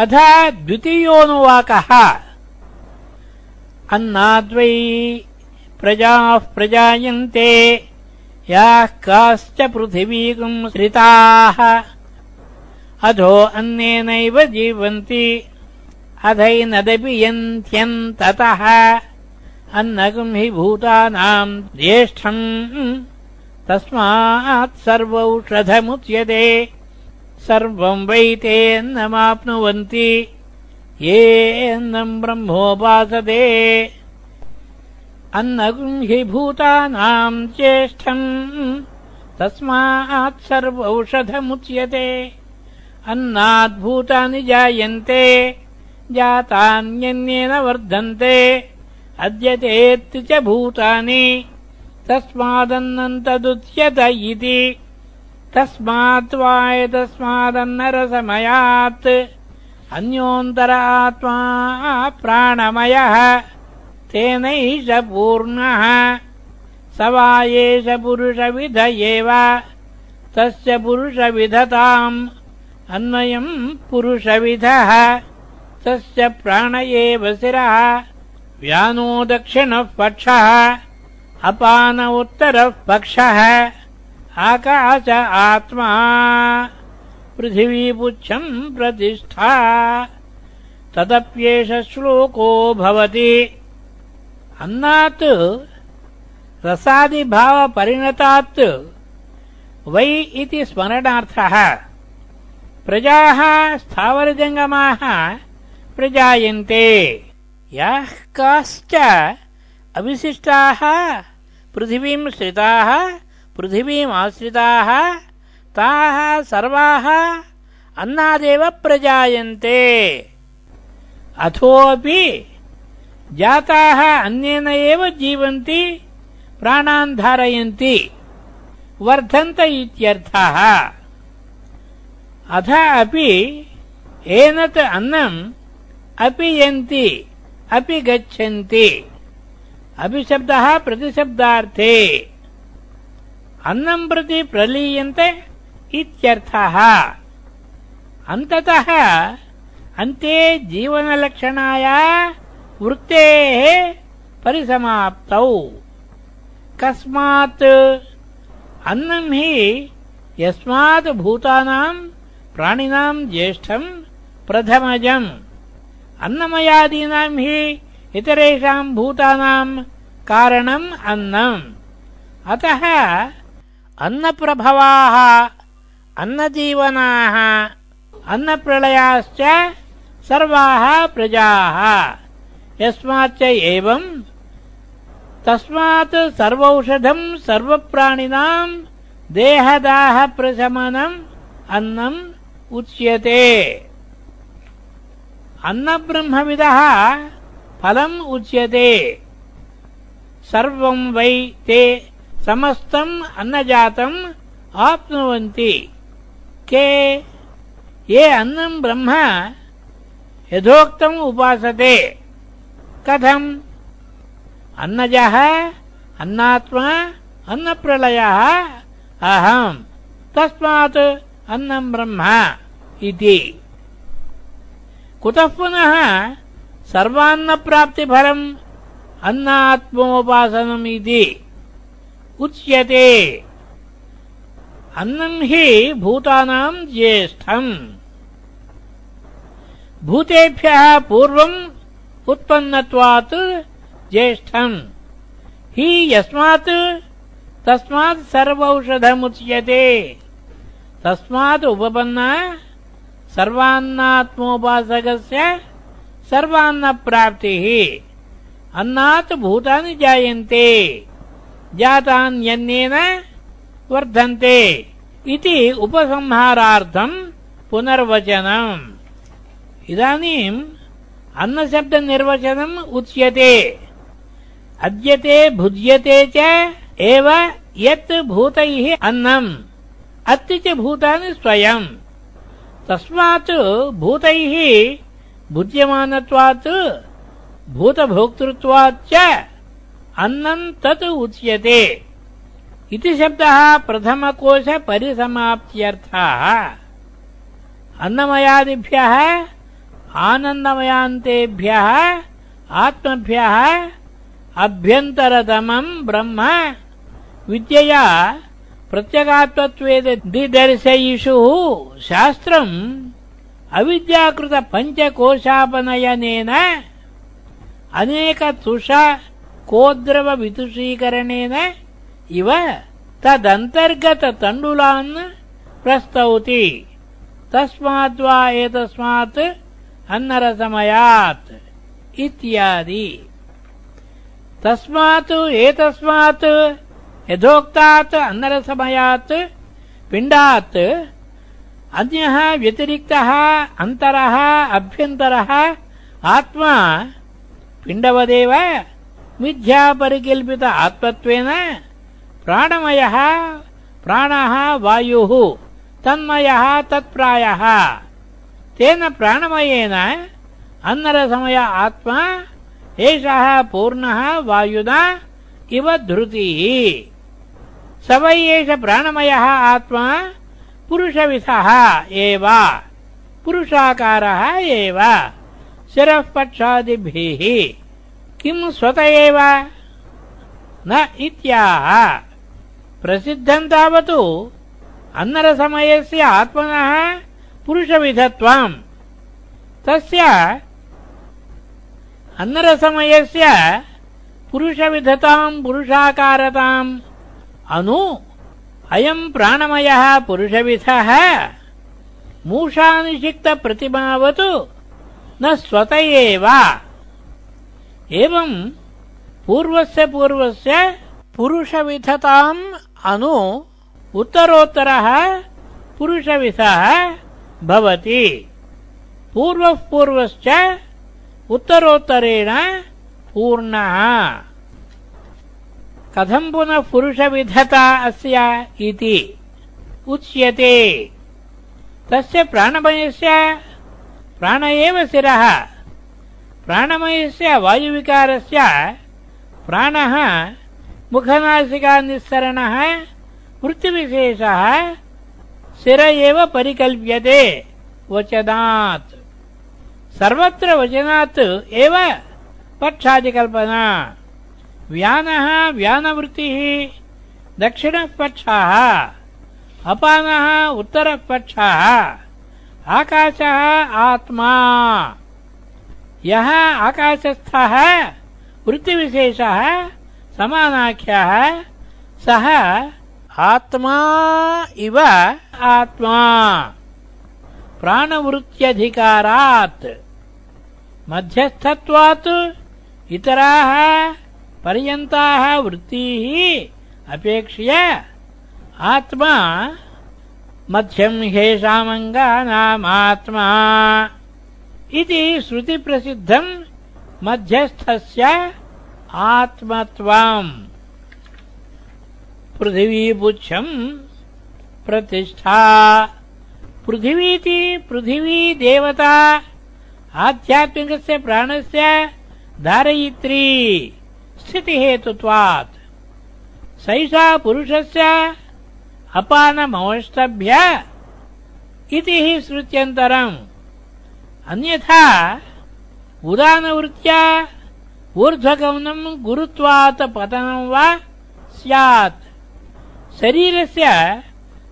अथ द्वितीयोऽनुवाकः। अन्नाद्वै प्रजाः प्रजायन्ते याः काश्च पृथिवीकम् श्रिताः अधो अन्नेनैव जीवन्ति अधैनदपि यन्त्यन्ततः अन्नकम् हि भूतानाम् ज्येष्ठम् तस्मात् सर्वौषधमुच्यते सर्वम् वैतेऽन्नमाप्नुवन्ति। येऽन्नम् ब्रह्मोपासते अन्नगुम् हि भूतानाम् ज्येष्ठम् तस्मात् सर्वौषधमुच्यते। अन्नाद्भूतानि जायन्ते जातान्यन्येन वर्धन्ते। अद्यतेत्ति च भूतानि तस्मादन्नन्तदुच्यत इति तस्मात् वा एतस्मादन्नरसमयात् अन्योन्तर आत्मा प्राणमयः। तेनैष पूर्णः। स वा एष पुरुषविध एव तस्य पुरुषविधताम् अन्वयम् पुरुषविधः। तस्य प्राण एव शिरः व्यानो दक्षिणः पक्षः। अपान उत्तरः पक्षः आकाश आत्मा पृथिवीपुच्छम् प्रतिष्ठा। तदप्येष श्लोको भवति। अन्नात् रसादिभावपरिणतात् वै इति स्मरणार्थः। प्रजाः स्थावरजङ्गमाः प्रजायन्ते। याः काश्च अविशिष्टाः पृथिवीम् श्रिताः पृथिवीमाश्रिताः ताः सर्वाः अन्नादेव प्रजायन्ते। अथोऽपि जाताः अन्येन एव जीवन्ति, प्राणान् धारयन्ति। वर्धन्त इत्यर्थः। अथ अपि एनत् अन्नम् अपि यन्ति अपि गच्छन्ति। अभिशब्दः प्रतिशब्दार्थे। अन्नम् प्रति प्रलीयन्ते इत्यर्थः। अन्ततः अन्ते जीवनलक्षणाय वृत्तेः परिसमाप्तौ। कस्मात् अन्नम् हि यस्मात् भूतानाम् प्राणिनाम् ज्येष्ठम् प्रथमजम्। अन्नमयादीनाम् हि इतरेषाम् भूतानाम् कारणम् अन्नम्। अतः अन्नप्रभवाः अन्नजीवनाः अन्नप्रलयाश्च सर्वाः प्रजाः। यस्माच्च एवम् तस्मात् सर्वौषधम् सर्वप्राणिनाम् देहदाहप्रशमनम् अन्नम् उच्यते। अन्नब्रह्मविदः फलम् उच्यते। सर्वम् वै ते समस्तम् अन्नजातम् आप्नुवन्ति। के? ये अन्नम् ब्रह्म यथोक्तम् उपासते। कथम्? अन्नजः अन्नात्मा अन्नप्रलयः अहम्। तस्मात् अन्नम् ब्रह्म इति। कुतः पुनः सर्वान्नप्राप्तिफलम् अन्नात्मोपासनम् इति उच्यते। अन्नम् हि भूतानाम् ज्येष्ठम्। भूतेभ्यः पूर्वम् उत्पन्नत्वात् ज्येष्ठम्। हि यस्मात् तस्मात् सर्वौषधमुच्यते। तस्मात् उपपन्ना सर्वान्नात्मोपासकस्य सर्वान्नप्राप्तिः। अन्नात् भूतानि जायन्ते जातान्यन्येन वर्धन्ते इति उपसंहारार्थम् पुनर्वचनम्। इदानीम् अन्नशब्दनिर्वचनम् उच्यते। अद्यते भुज्यते च एव यत् भूतैः अन्नम्। अत्ति च भूतानि स्वयम्। तस्मात् भूतैः भुज्यमानत्वात् भूतभोक्तृत्वाच्च अन्नम् तत् उच्यते इति शब्दः प्रथमकोशपरिसमाप्त्यर्थः अन्नमयादिभ्यः आनन्दमयान्तेभ्यः आत्मभ्यः अभ्यन्तरतमम् ब्रह्म विद्यया प्रत्यगात्वत्वेदिदर्शयिषुः शास्त्रम् अविद्याकृतपञ्चकोशापनयनेन अनेकतुष कोद्रववितुषीकरणेन इव तदन्तर्गततण्डुलान् प्रस्तौति। तस्माद्वा एतस्मात् अन्नरसमयात् इत्यादि। तस्मात् एतस्मात् यथोक्तात् अन्नरसमयात् पिण्डात् अन्यः व्यतिरिक्तः अन्तरः अभ्यन्तरः आत्मा पिण्डवदेव मिथ्यापरिकल्पित आत्मत्वेन प्राणमयः, प्राणः वायुः, तन्मयः तत्प्रायः। तेन प्राणमयेन अन्नरसमय आत्मा, एषः पूर्णः वायुना इव धृतिः। स वै एष प्राणमयः आत्मा पुरुषविधः एव, पुरुषाकारः एव शिरः किम् स्वत एव? न इत्याह। प्रसिद्धम् तावत्। अन्नरसमयस्य आत्मनः पुरुषविधत्वम्। तस्य अन्नरसमयस्य पुरुषविधताम् पुरुषाकारताम् अनु अयम् प्राणमयः पुरुषविधः। मूषानिषिक्तप्रतिमावत्। न स्वत एव एवम् पूर्वस्य पूर्वस्य पुरुषविधताम् अनु उत्तरोत्तरः पुरुषविधः भवति। पूर्वः पूर्वश्च उत्तरोत्तरेण पूर्णः। कथम् पुनः पुरुषविधता अस्य इति? उच्यते। तस्य प्राणमयस्य प्राण एव शिरः प्राणमयस्य, वायुविकारस्य, प्राणः मुखनासिकानिःसरणः वृत्तिविशेषः शिर एव परिकल्प्यते, वचनात्। सर्वत्र वचनात् एव पक्षादिकल्पना। व्यानः, व्यानवृत्तिः दक्षिणः पक्षः अपानः उत्तरः पक्षः आकाशः, आत्मा। यः आकाशस्थः वृत्तिविशेषः समानाख्यः सः आत्मा इव आत्मा। प्राणवृत्त्यधिकारात् मध्यस्थत्वात् इतराः पर्यन्ताः वृत्तिः अपेक्ष्य आत्मा मध्यम् ह्येषामङ्गानामात्मा। इति श्रुति श्रुतिप्रसिद्धम् मध्यस्थस्य आत्मत्वम्। पृथिवीपुच्छम् प्रतिष्ठा। पृथिवीति पृथिवी देवता आध्यात्मिकस्य प्राणस्य धारयित्री स्थितिहेतुत्वात्। सैषा पुरुषस्य अपानमवष्टभ्य इति हि श्रुत्यन्तरम्। अन्यथा उदानवृत्त्या ऊर्ध्वगमनम् गुरुत्वात् पतनम् वा स्यात्। शरीरस्य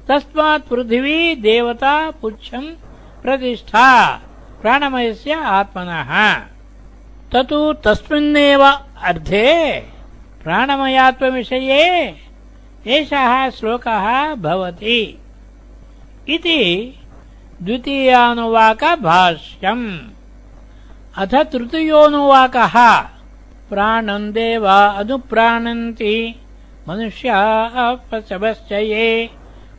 तस्मात् पृथिवी देवता पुच्छम् प्रतिष्ठा प्राणमयस्य आत्मनः। ततु तस्मिन्नेव अर्थे प्राणमयात्मविषये एषः श्लोकः भवति। इति द्वितीयानुवाकभाष्यम्। अथ तृतीयोऽनुवाकः। प्राणम् देवा अनुप्राणन्ति। मनुष्याः पशवश्च ये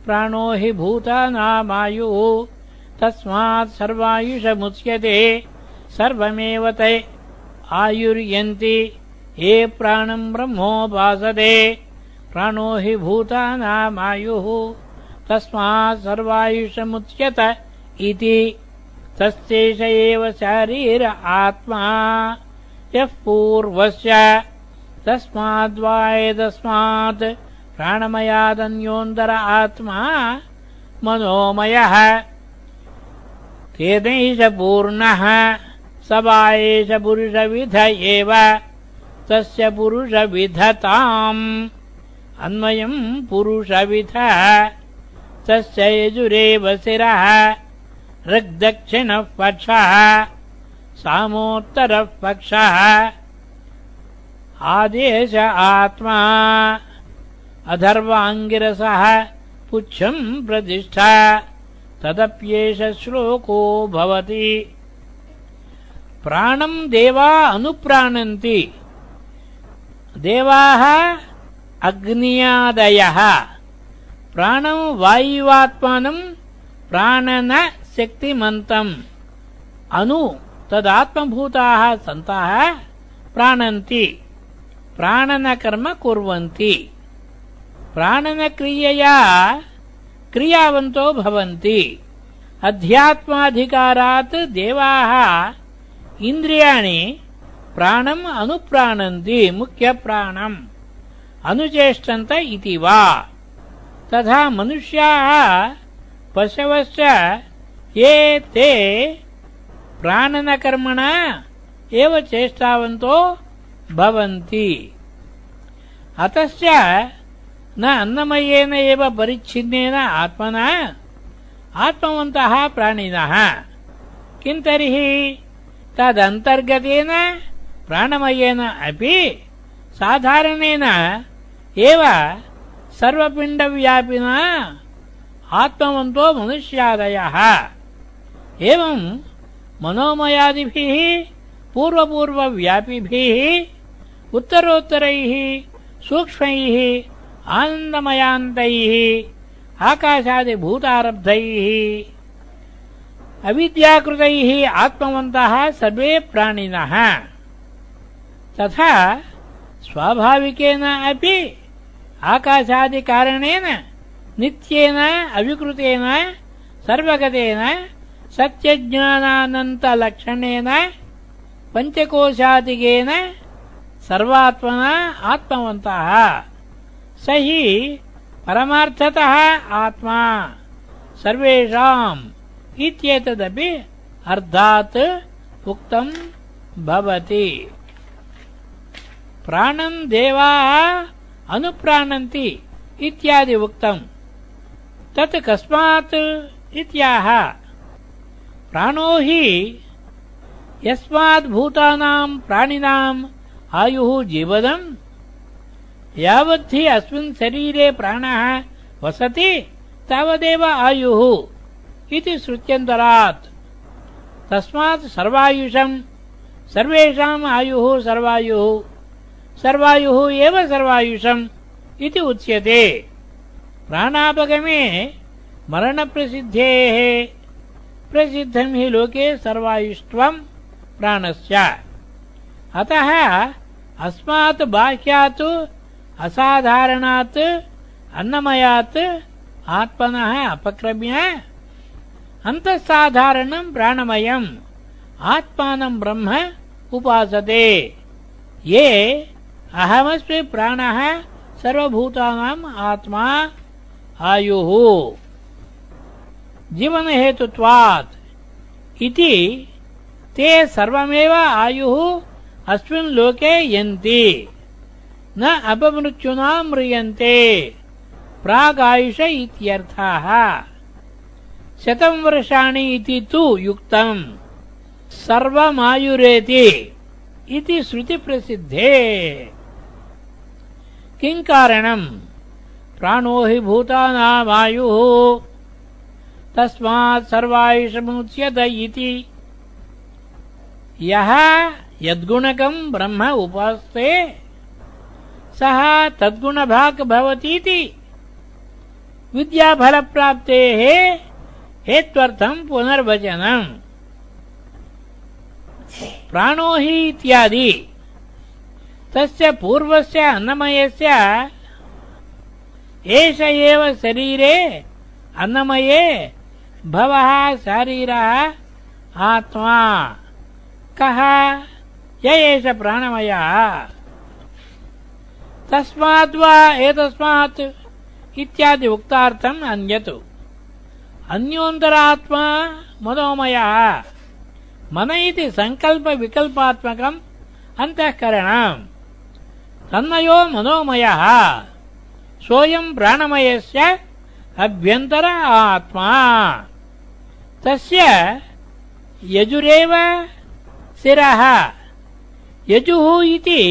प्राणो हि भूतानामायुः। तस्मात् सर्वायुषमुच्यते। सर्वमेव ते आयुर्यन्ति। ये प्राणम् ब्रह्मोपासते प्राणो हि भूतानामायुः। तस्मात् सर्वायुषमुच्यत इति तस्यैष एव शारीर आत्मा यः पूर्वस्य तस्माद्वा एतस्मात् प्राणमयादन्योन्दर आत्मा मनोमयः तेनैष पूर्णः स वा एष पुरुषविध एव तस्य पुरुषविधताम् अन्वयम् पुरुषविधः तस्य यजुरेव शिरः ऋग्दक्षिणः पक्षः सामोत्तरः पक्षः आदेश आत्मा अधर्वाङ्गिरसः पुच्छम् प्रतिष्ठा तदप्येष श्लोको भवति। प्राणम् देवा अनुप्राणन्ति। देवाः अग्न्यादयः। प्राणम् वायुवात्मानम् प्राणनशक्तिमन्तम् अनु तदात्मभूताः सन्तः प्राणन्ति। प्राणनकर्म कुर्वन्ति। प्राणनक्रियया क्रियावन्तो भवन्ति। अध्यात्माधिकारात् देवाः इन्द्रियाणि प्राणम् अनुप्राणन्ति मुख्यप्राणम्। अनुचेष्टन्त इति वा। तथा मनुष्याः पशवश्च ये ते प्राणनकर्मणा एव चेष्टावन्तो भवन्ति अतश्च न अन्नमयेन एव परिच्छिन्नेन आत्मना आत्मवन्तः प्राणिनः किं तर्हि तदन्तर्गतेन प्राणमयेन अपि साधारणेन एव सर्वपिण्डव्यापिना आत्मवन्तो मनुष्यादयः एवम् मनोमयादिभिः, पूर्वपूर्वव्यापिभिः, उत्तरोत्तरैः, सूक्ष्मैः, आनन्दमयान्तैः, आकाशादिभूतारब्धैः, अविद्याकृतैः आत्मवन्तः सर्वे प्राणिनः। तथा स्वाभाविकेन अपि आकाशादिकारणेन, नित्येन, अविकृतेन, सर्वगतेन सत्यज्ञानानन्तलक्षणेन पञ्चकोशादिकेन सर्वात्मना आत्मवन्तः। स हि परमार्थतः आत्मा। सर्वेषाम् इत्येतदपि अर्धात् उक्तम् भवति। प्राणम् देवाः अनुप्राणन्ति इत्यादि उक्तम् तत् कस्मात् इत्याह प्राणो हि यस्माद्भूतानाम् प्राणिनाम् आयुः जीवनम् यावद्धि अस्मिन् शरीरे प्राणः वसति तावदेव आयुः इति श्रुत्यन्तरात्। तस्मात् सर्वायुषम् सर्वेषाम् आयुः सर्वायुः सर्वायुः एव सर्वायुषम् इति उच्यते। प्राणापगमे मरणप्रसिद्धेः प्रसिद्धम् हि लोके सर्वायुष्त्वम् प्राणस्य। अतः अस्मात् बाह्यात् असाधारणात् अन्नमयात् आत्मनः अपक्रम्य अन्तःसाधारणम् प्राणमयम् आत्मानम् ब्रह्म उपासते। ये अहमस्मि प्राणः सर्वभूतानाम् आत्मा आयुः जीवनहेतुत्वात् इति ते सर्वमेव आयुः अस्मिन् लोके यन्ति। न अपमृत्युना म्रियन्ते। प्रागायुष इत्यर्थः। शतम् वर्षाणि इति तु युक्तम्। सर्वमायुरेति इति श्रुतिप्रसिद्धे। किम् कारणम्? प्राणो हि भूतानामायुः तस्मात् सर्वायुषमुच्यत इति। यः यद्गुणकम् ब्रह्म उपास्ते सः तद्गुणभाक् भवतीति। विद्याफलप्राप्तेः हेत्वर्थम् पुनर्वचनम्। प्राणो हि इत्यादि। तस्य पूर्वस्य अन्नमयस्य एष एव शरीरे अन्नमये भवः शारीरः आत्मा। कः? य एष प्राणमयः तस्माद्वा एतस्मात् इत्यादि उक्तार्थम् अन्यत्। अन्योन्तरात्मा मनोमयः। मन इति सङ्कल्पविकल्पात्मकम् अन्तःकरणम्। तन्मयो मनोमयः। सोऽयम् प्राणमयस्य अभ्यन्तर आत्मा तस्य यजुरेव शिरः यजुः इति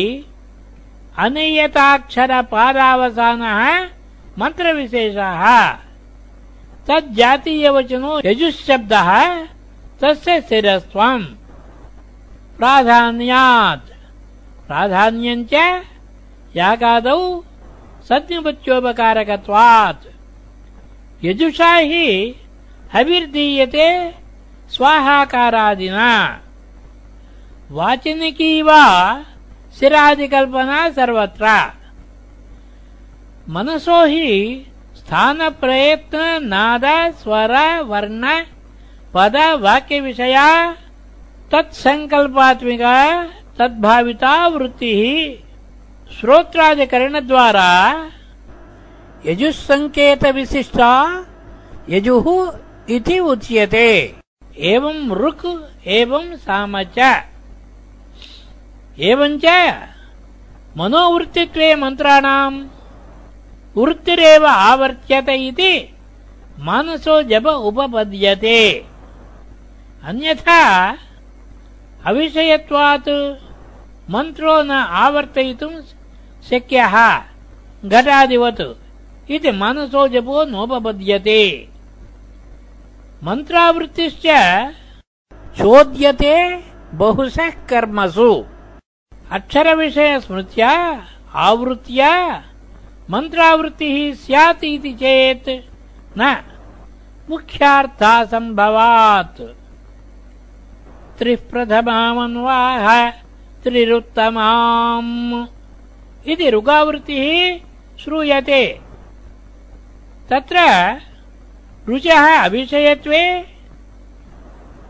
अनियताक्षरपादावसानः मन्त्रविशेषः। तज्जातीयवचनो यजुःशब्दः तस्य शिरस्त्वम् प्राधान्यात्। प्राधान्यञ्च यागादौ सद्निपत्योपकारकत्वात् यजुषा हि हविर्दीयते स्वाहाकारादिना। वाचन की वा सिरादिकल्पना सर्वत्र। मनसो ही स्थान स्वर वर्ण पद वाक्य विषया तद्भाविता वृत्ति। श्रोत्रादिकरण द्वारा यजुसंकेत विशिष्टा यजुः इति उच्यते। एवम् ऋक् एवम् साम च एवञ्च मनोवृत्तित्वे मन्त्राणाम् वृत्तिरेव आवर्त्यत इति मानसो जप उपपद्यते। अन्यथा अविषयत्वात् मन्त्रो न आवर्तयितुम् शक्यः। घटादिवत् इति मनसो जपो नोपपद्यते मन्त्रावृत्तिश्च चोद्यते बहुशः कर्मसु अक्षरविषयस्मृत्या आवृत्या मन्त्रावृत्तिः स्यात् इति चेत् न मुख्यार्थासम्भवात् त्रिः प्रथमामन्वाह त्रिरुत्तमाम् इति ऋगावृत्तिः श्रूयते तत्र रुचः अविषयत्वे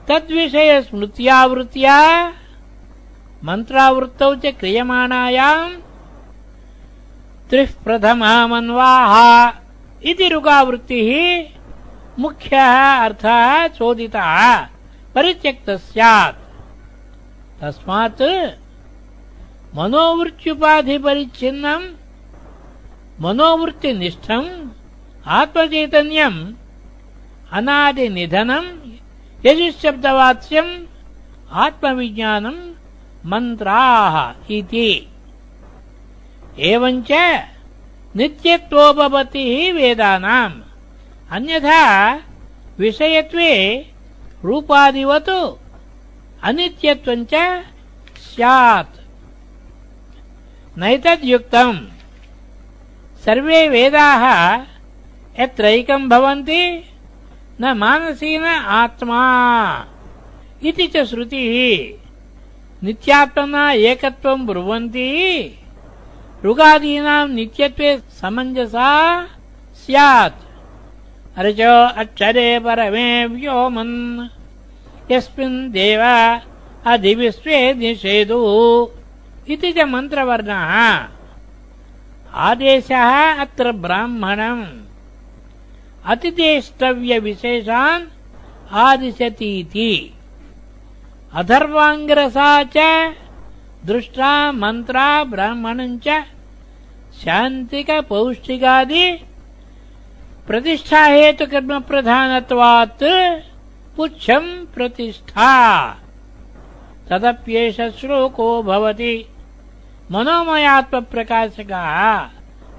तद्विषयस्मृत्यावृत्त्या मन्त्रावृत्तौ च क्रियमाणायाम् त्रिः प्रथमामन्वाः इति ऋगावृत्तिः मुख्यः अर्थः चोदितः परित्यक्तः स्यात्। तस्मात् मनोवृत्त्युपाधिपरिच्छिन्नम् मनोवृत्तिनिष्ठम् आत्मचैतन्यम् अनादिनिधनम् यजुशब्दवाच्यम् आत्मविज्ञानम् मन्त्राः इति। एवञ्च नित्यत्वोपपत्तिः वेदानाम्। अन्यथा विषयत्वे रूपादिवत् अनित्यत्वञ्च स्यात्। नैतद्युक्तम्। सर्वे वेदाः यत्रैकम् भवन्ति न मानसीन आत्मा। इति च श्रुतिः। नित्यात्मना एकत्वम् ब्रुवन्ति। ऋगादीनाम् नित्यत्वे समञ्जसा स्यात्। अर्चो अक्षरे परमे व्योमन्। यस्मिन् देव अधिविश्वे निषेदु इति च मन्त्रवर्णः। आदेशः अत्र ब्राह्मणम् अतिदेष्टव्यविशेषान् आदिशतीति। अथर्वाङ्गिरसा च दृष्टा मन्त्रा ब्राह्मणम् च शान्तिकपौष्टिकादि प्रतिष्ठाहेतुकर्मप्रधानत्वात् पुच्छम् प्रतिष्ठा। तदप्येष श्लोको भवति। मनोमयात्मप्रकाशकः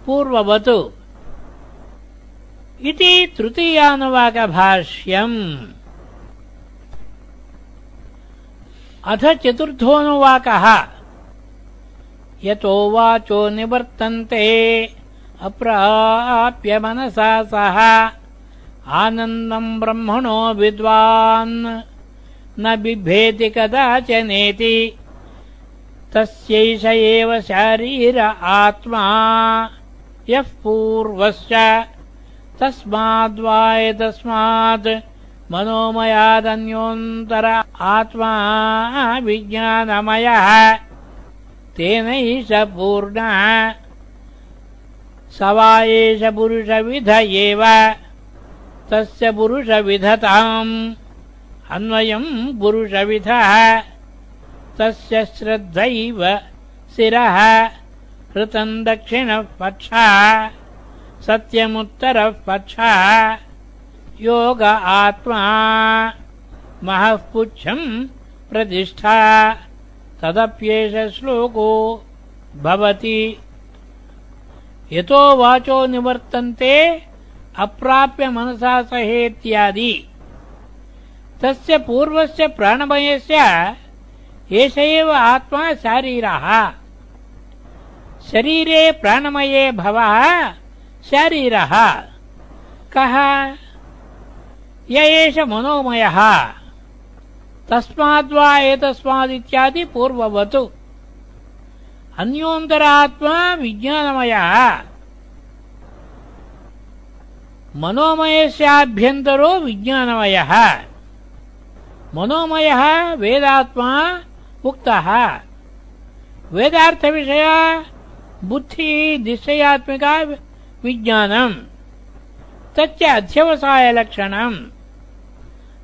पूर्ववत् इति तृतीयानुवाकभाष्यम्। अथ चतुर्थोऽनुवाकः। यतो वाचो निवर्तन्ते अप्राप्य मनसा सह आनन्दम् ब्रह्मणो विद्वान्। न बिभेति कदाचनेति तस्यैष एव शारीर आत्मा यः पूर्वश्च तस्माद्वा एतस्मात् मनोमयादन्योन्तर आत्मा विज्ञानमयः। तेनैष पूर्णः। स वा एष पुरुषविध एव तस्य पुरुषविधताम् अन्वयम् पुरुषविधः। तस्य श्रद्धैव शिरः हृतम् दक्षिणः पक्षः सत्यमुत्तरः पक्षः योग आत्मा। महः प्रतिष्ठा। तदप्येष श्लोको भवति। यतो वाचो निवर्तन्ते, अप्राप्य मनसा सहेत्यादि। तस्य पूर्वस्य प्राणमयस्य एष एव आत्मा शारीरः। शरीरे प्राणमये भवः शारीरः। कः? य एष मनोमयः तस्माद्वा एतस्मादित्यादि पूर्ववत्। अन्योन्तरात्मा विज्ञानमयः। मनोमयस्याभ्यन्तरो विज्ञानमयः। मनोमयः वेदात्मा उक्तः। वेदार्थविषय बुद्धिः निश्चयात्मिका विज्ञानम्। तच्च अध्यवसायलक्षणम्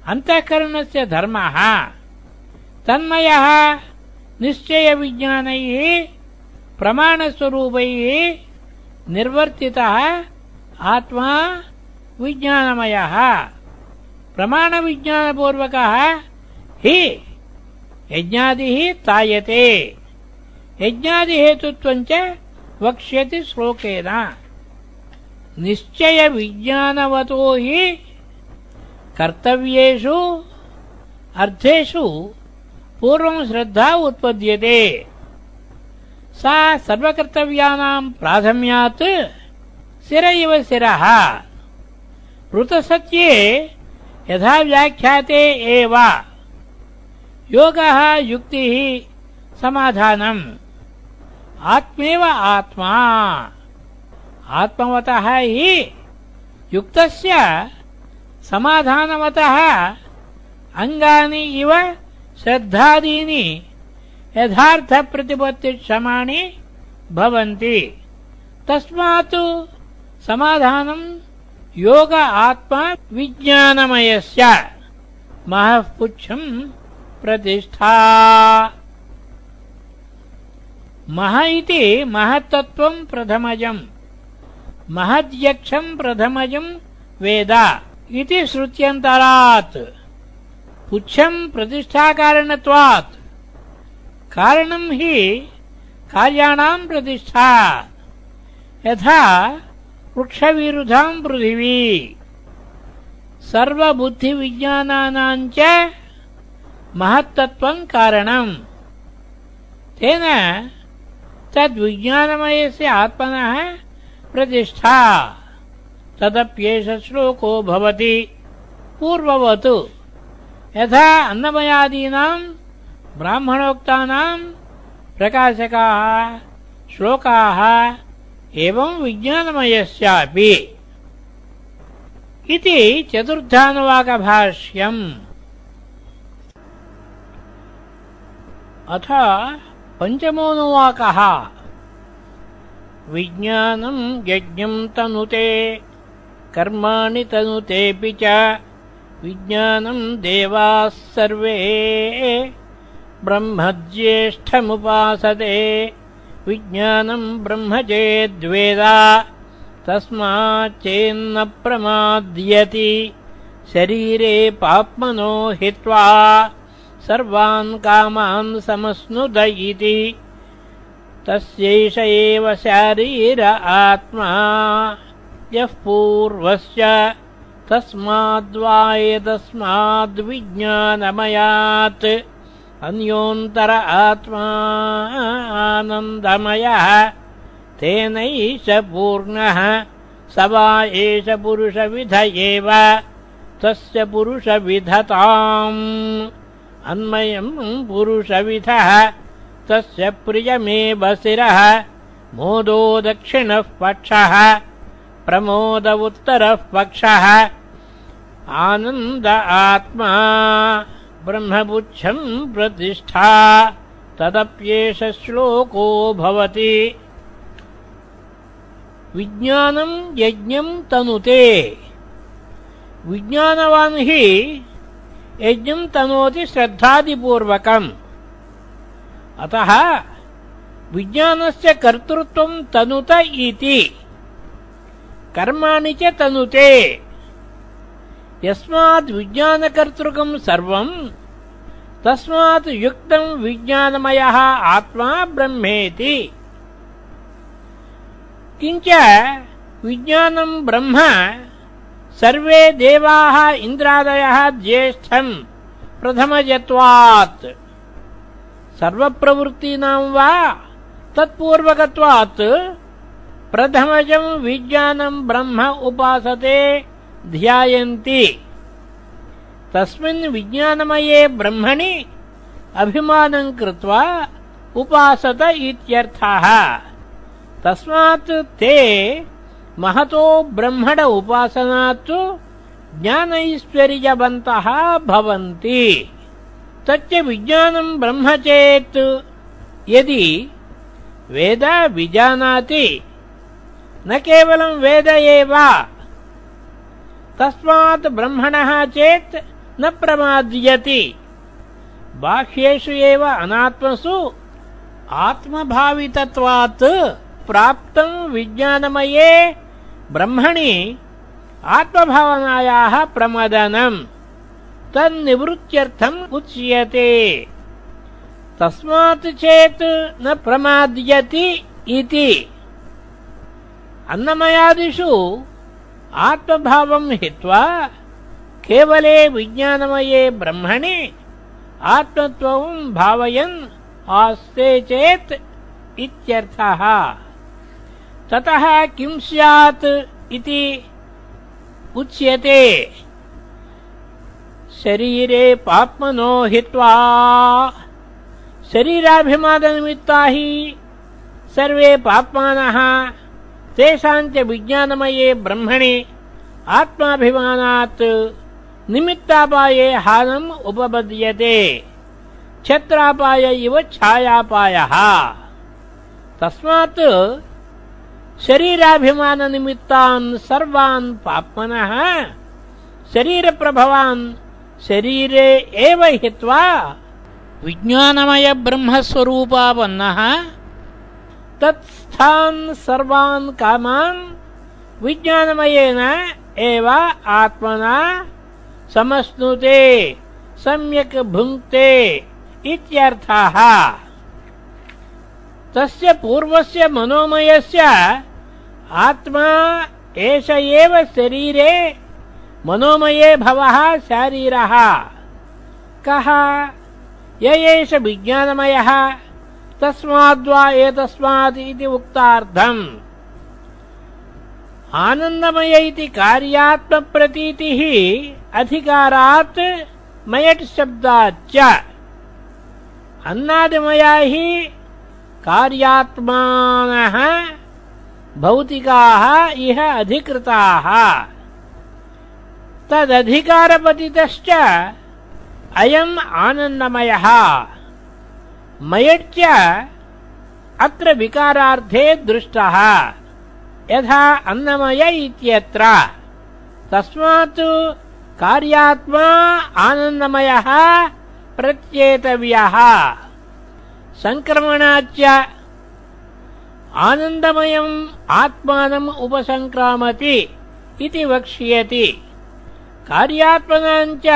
अन्तःकरणस्य धर्मः। तन्मयः निश्चयविज्ञानैः प्रमाणस्वरूपैः निर्वर्तितः आत्मा विज्ञानमयः। प्रमाणविज्ञानपूर्वकः हि यज्ञादिः तायते। यज्ञादिहेतुत्वम् च वक्ष्यति श्लोकेन। निश्चयविज्ञानवतो हि कर्तव्येषु अर्थेषु पूर्वम् श्रद्धा उत्पद्यते। सा सर्वकर्तव्यानाम् प्राथम्यात् शिर इव शिरः ऋतसत्ये यथा व्याख्याते एव। योगः युक्तिः समाधानम्। आत्मेव आत्मा आत्मवतः हि युक्तस्य समाधानवतः अङ्गानि इव श्रद्धादीनि यथार्थप्रतिपत्तिक्षमाणि भवन्ति। तस्मात् समाधानम् योग आत्मा विज्ञानमयस्य महः पुच्छम् प्रतिष्ठा। मह इति महत्तत्त्वम् प्रथमजम् महद्यक्षम् प्रथमजम् वेद इति श्रुत्यन्तरात्। पुच्छम् प्रतिष्ठाकारणत्वात्। कारणम् हि कार्याणाम् प्रतिष्ठा। यथा वृक्षविरुधाम् पृथिवी। सर्वबुद्धिविज्ञानानाम् च महत्तत्त्वम् कारणम्। तेन तद्विज्ञानमयस्य आत्मनः प्रतिष्ठा। तदप्येष श्लोको भवति। पूर्ववत्। यथा अन्नमयादीनाम्, ब्राह्मणोक्तानाम्, प्रकाशकाः, श्लोकाः एवम् विज्ञानमयस्यापि। इति चतुर्थानुवाकभाष्यम्। अथ पञ्चमोऽनुवाकः। विज्ञानम् यज्ञम् तनुते कर्माणि तनुतेऽपि च विज्ञानम् देवाः सर्वे ब्रह्मज्येष्ठमुपासते विज्ञानम् ब्रह्म चेद्वेदा तस्माच्चेन्न प्रमाद्यति शरीरे पाप्मनो हित्वा सर्वान् कामान् समस्नुत इति तस्यैष एव शारीर आत्मा यः पूर्वस्य तस्माद्वा एतस्माद्विज्ञानमयात् अन्योन्तर आत्मा आनन्दमयः तेनैष पूर्णः स वा एष पुरुषविध एव तस्य पुरुषविधताम् अन्मयम् पुरुषविधः तस्य प्रियमेव शिरः मोदो दक्षिणः पक्षः प्रमोद उत्तरः पक्षः। आनन्द आत्मा ब्रह्मपुच्छम् प्रतिष्ठा तदप्येष श्लोको भवति। विज्ञानम् यज्ञम् तनुते। विज्ञानवान् हि यज्ञम् तनोति श्रद्धादिपूर्वकम् अतः विज्ञानस्य कर्तृत्वम् तनुत इति। कर्माणि च तनुते। यस्मात् विज्ञानकर्तृकम् सर्वम् तस्मात् युक्तम् विज्ञानमयः आत्मा ब्रह्मेति। किञ्च विज्ञानम् ब्रह्म सर्वे देवाः इन्द्रादयः ज्येष्ठम् प्रथमजत्वात् सर्वप्रवृत्तीनाम् वा तत्पूर्वकत्वात् प्रथमजम् विज्ञानम् ब्रह्म उपासते ध्यायन्ति। तस्मिन् विज्ञानमये ब्रह्मणि अभिमानम् कृत्वा उपासत इत्यर्थः। तस्मात् ते महतो ब्रह्मण उपासनात् ज्ञानैश्वर्यवन्तः भवन्ति। तच्च विज्ञानम् ब्रह्म चेत् यदि वेद विजानाति न केवलम् वेद एव तस्मात् ब्रह्मणः चेत् न प्रमाद्यति। बाह्येषु एव अनात्मसु आत्मभावितत्वात् प्राप्तम् विज्ञानमये ब्रह्मणि आत्मभावनायाः प्रमदनम् तन्निवृत्त्यर्थम् उच्यते। तस्मात् चेत् न प्रमाद्यति इति। अन्नमयादिषु आत्मभावम् हित्वा केवले विज्ञानमये ब्रह्मणि आत्मत्वम् भावयन् आस्ते चेत् इत्यर्थः। ततः किम् स्यात् इति उच्यते शरीरे पाप्मनो हित्वा। शरीराभिमाननिमित्ता हि सर्वे पाप्मानः तेषाम् च विज्ञानमये ब्रह्मणि। आत्माभिमानात् निमित्तापाये हानम् उपपद्यते। छत्रापाय इव छायापायः। तस्मात् शरीराभिमाननिमित्तान् सर्वान् पाप्मनः। शरीरप्रभवान् शरीरे एव हित्वा विज्ञानमयब्रह्मस्वरूपापन्नः तत्स्थान् सर्वान् कामान् विज्ञानमयेन एव आत्मना समश्नुते सम्यक् भुङ्क्ते इत्यर्थः। तस्य पूर्वस्य मनोमयस्य आत्मा एष एव शरीरे मनोमये भवः शारीरः। कः? य एष विज्ञानमयः। तस्माद्वा एतस्मात् इति उक्तार्थम्। आनन्दमय इति कार्यात्मप्रतीतिः अधिकारात् मयट् शब्दाच्च। अन्नादिमया हि कार्यात्मानः भौतिकाः इह अधिकृताः तदधिकारपतितश्च अयम् आनन्दमयः। मयच्च अत्र विकारार्थे दृष्टः। यथा अन्नमय इत्यत्र। तस्मात् कार्यात्मा आनन्दमयः प्रत्येतव्यः। सङ्क्रमणाच्च आनन्दमयम् आत्मानम् उपसङ्क्रामति इति वक्ष्यति कार्यात्मनाम् च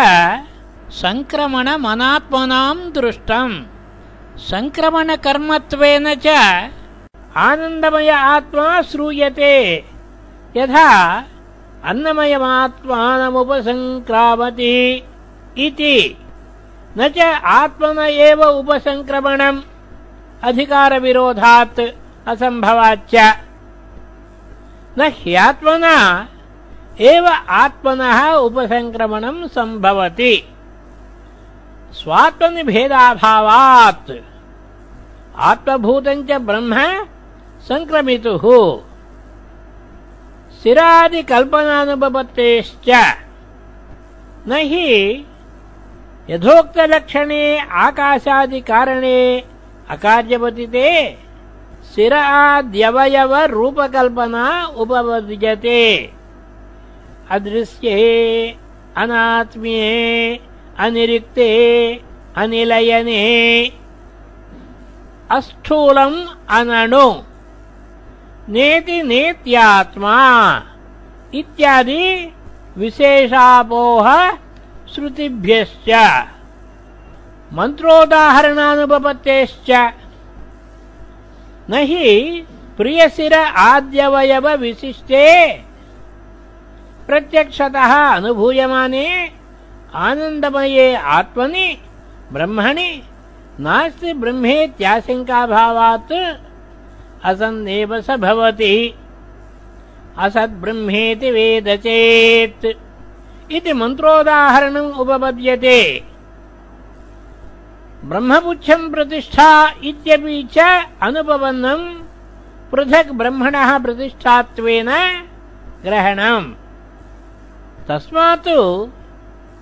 सङ्क्रमणमनात्मनाम् दृष्टम्। सङ्क्रमणकर्मत्वेन च आनन्दमय आत्मा श्रूयते। यथा अन्नमयमात्मानमुपसङ्क्रामति इति। न च आत्मन एव उपसङ्क्रमणम् अधिकारविरोधात् असम्भवाच्च न ह्यात्मना एव आत्मनः उपसङ्क्रमणम् सम्भवति। स्वात्मनिभेदाभावात्। आत्मभूतम् च ब्रह्म सङ्क्रमितुः शिरादिकल्पनानुपत्तेश्च न हि यथोक्तलक्षणे आकाशादिकारणे अकार्यपतिते शिर आद्यवयवरूपकल्पना उपपद्यते अदृश्ये, अनात्म्ये, अनिरिक्ते, अनिलयने। अस्थूलम् अनणु। नेति नेत्यात्मा इत्यादि विशेषापोह श्रुतिभ्यश्च। मन्त्रोदाहरणानुपपत्तेश्च न हि प्रियशिर आद्यवयवविशिष्टे प्रत्यक्षतः अनुभूयमाने आनन्दमये आत्मनि ब्रह्मणि नास्ति ब्रह्मेत्याशङ्काभावात् असन्नेव स भवति। असद्ब्रह्मेति वेद चेत् इति मन्त्रोदाहरणम् उपपद्यते। ब्रह्मपुच्छम् प्रतिष्ठा इत्यपि च अनुपपन्नम् पृथक् ब्रह्मणः प्रतिष्ठात्वेन ग्रहणम् तस्मात्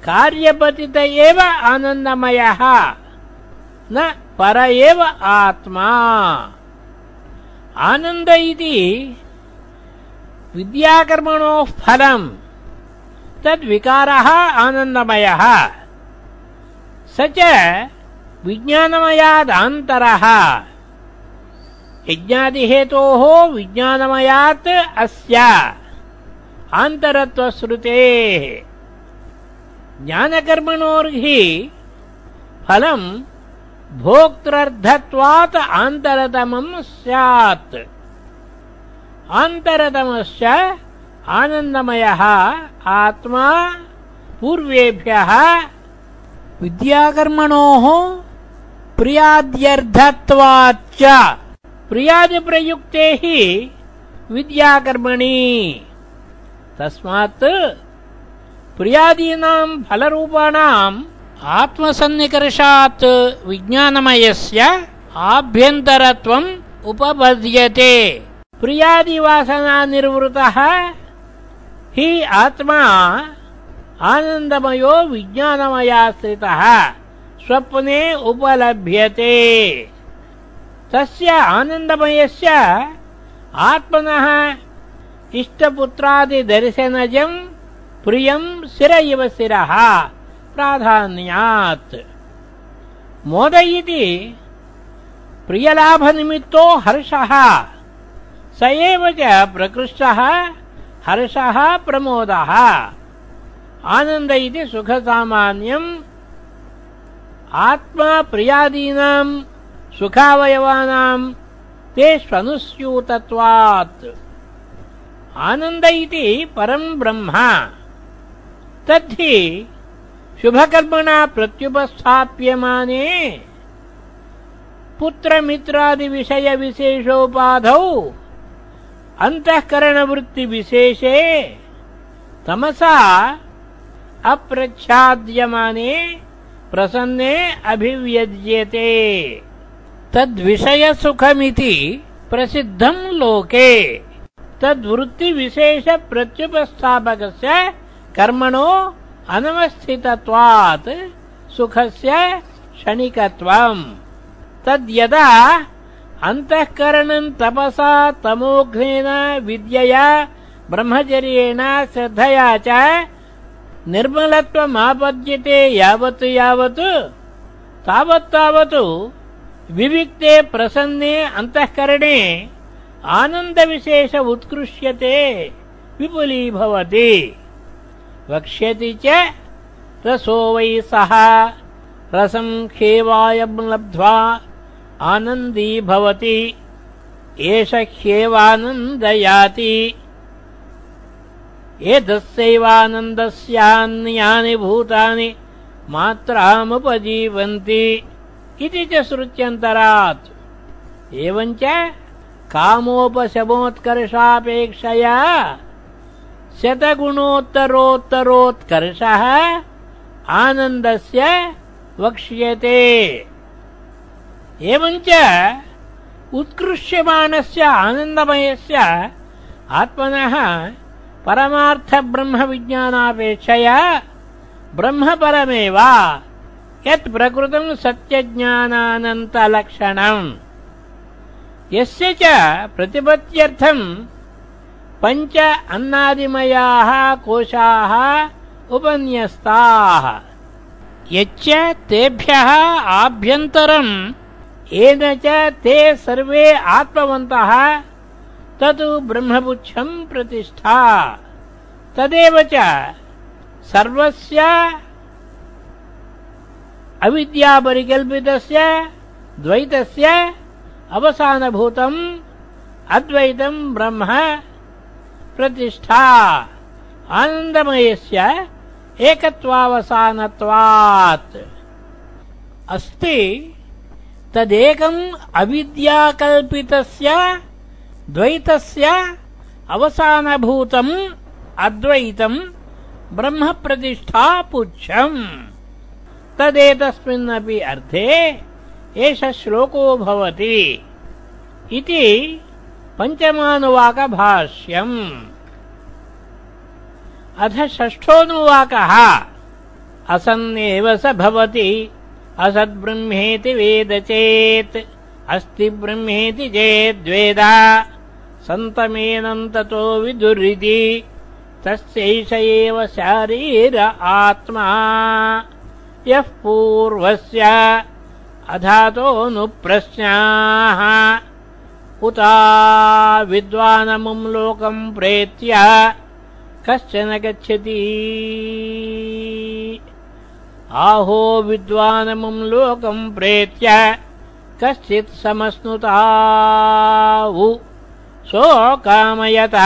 कार्यपतित एव आनन्दमयः। न पर एव आत्मा। आनन्द इति विद्याकर्मणोः फलम्। तद्विकारः आनन्दमयः। स च विज्ञानमयादान्तरः। यज्ञादिहेतोः विज्ञानमयात् अस्य आन्तरत्वश्रुतेः। ज्ञानकर्मणोर्हि फलम् भोक्तृर्धत्वात् आन्तरतमम् स्यात्। आन्तरतमश्च आनन्दमयः आत्मा पूर्वेभ्यः विद्याकर्मणोः प्रियाद्यर्थत्वाच्च प्रियादिप्रयुक्ते हि विद्याकर्मणि तस्मात् प्रियादीनाम् फलरूपाणाम् आत्मसन्निकर्षात् विज्ञानमयस्य आभ्यन्तरत्वम् उपपद्यते। प्रियादिवासनानिर्वृतः हि आत्मा आनन्दमयो विज्ञानमयाश्रितः स्वप्ने उपलभ्यते। तस्य आनन्दमयस्य आत्मनः इष्टपुत्रादिदर्शनजम् प्रियम् शिर इव शिरः प्राधान्यात्। मोद इति प्रियलाभनिमित्तो हर्षः। स एव च प्रकृष्टः, हर्षः प्रमोदः। आनन्द इति सुखसामान्यम्। आत्मा प्रियादीनाम्, सुखावयवानाम्, तेष्वनुस्यूतत्वात्। आनन्द इति परम् ब्रह्म। तद्धि शुभकर्मणा प्रत्युपस्थाप्यमाने पुत्रमित्रादिविषयविशेषोपाधौ अन्तःकरणवृत्तिविशेषे तमसा अप्रच्छाद्यमाने प्रसन्ने अभिव्यज्यते। तद्विषयसुखमिति प्रसिद्धम् लोके तद्वृत्तिविशेषप्रत्युपस्थापकस्य कर्मणो अनवस्थितत्वात् सुखस्य क्षणिकत्वम्। तद्यदा अन्तःकरणम् तपसा तमोघ्नेन विद्यया ब्रह्मचर्येण श्रद्धया च निर्मलत्वमापद्यते यावत् यावत् तावत्तावत् विविक्ते प्रसन्ने अन्तःकरणे आनन्दविशेष उत्कृष्यते विपुलीभवति। वक्ष्यति च रसो वै सः रसम् खेवायम् लब्ध्वा आनन्दी भवति एष ह्येवानन्दयाति। एतस्यैवानन्दस्यान्यानि भूतानि मात्रामुपजीवन्ति इति च श्रुत्यन्तरात्। एवञ्च कामोपशमोत्कर्षापेक्षया शतगुणोत्तरोत्तरोत्कर्षः आनन्दस्य वक्ष्यते। एवञ्च उत्कृष्यमाणस्य आनन्दमयस्य आत्मनः परमार्थब्रह्मविज्ञानापेक्षया ब्रह्मपरमेव यत् प्रकृतम् सत्यज्ञानानन्तलक्षणम् यस्य च प्रतिपत्त्यर्थम् पञ्च अन्नादिमयाः कोशाः उपन्यस्ताः। यच्च तेभ्यः आभ्यन्तरम्, येन च ते सर्वे आत्मवन्तः तत् ब्रह्मपुच्छम् प्रतिष्ठा। तदेव च सर्वस्य अविद्यापरिकल्पितस्य, द्वैतस्य अवसानभूतम् अद्वैतम् ब्रह्म प्रतिष्ठा। आनन्दमयस्य एकत्वावसानत्वात्। अस्ति तदेकम् अविद्याकल्पितस्य द्वैतस्य अवसानभूतम् अद्वैतम् ब्रह्मप्रतिष्ठा पुच्छम्। तदेतस्मिन्नपि अर्थे एष श्लोको भवति इति पञ्चमानुवाकभाष्यम्। अथ षष्ठोऽनुवाकः। असन्नेव स भवति। असद्ब्रह्मेति वेद चेत्। अस्ति ब्रह्मेति चेद्वेद सन्तमेनन्ततो विदुरिति। तस्यैष एव शारीर आत्मा। यः पूर्वस्य अधातोऽनुप्रश्नाः उता विद्वानमुम् लोकम् प्रेत्य कश्चन गच्छति। आहो विद्वानमुम् लोकम् प्रेत्य कश्चित् समश्नुतावु सोकामयत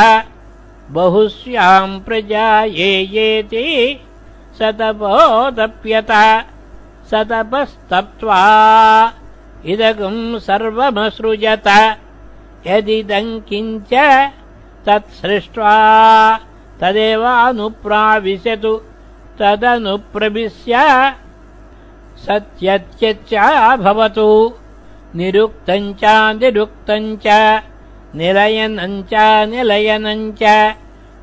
बहुस्याम् प्रजा ये येति सतपोदप्यत सतपस्तप्त्वा इदगम् सर्वमसृजत। यदिदम् किञ्च तत्सृष्ट्वा तदेवानुप्राविशतु तदनुप्रविश्य सत्यत्यच्च भवतु निरुक्तम् च निरुक्तम् च निलयनम् च निलयनम् च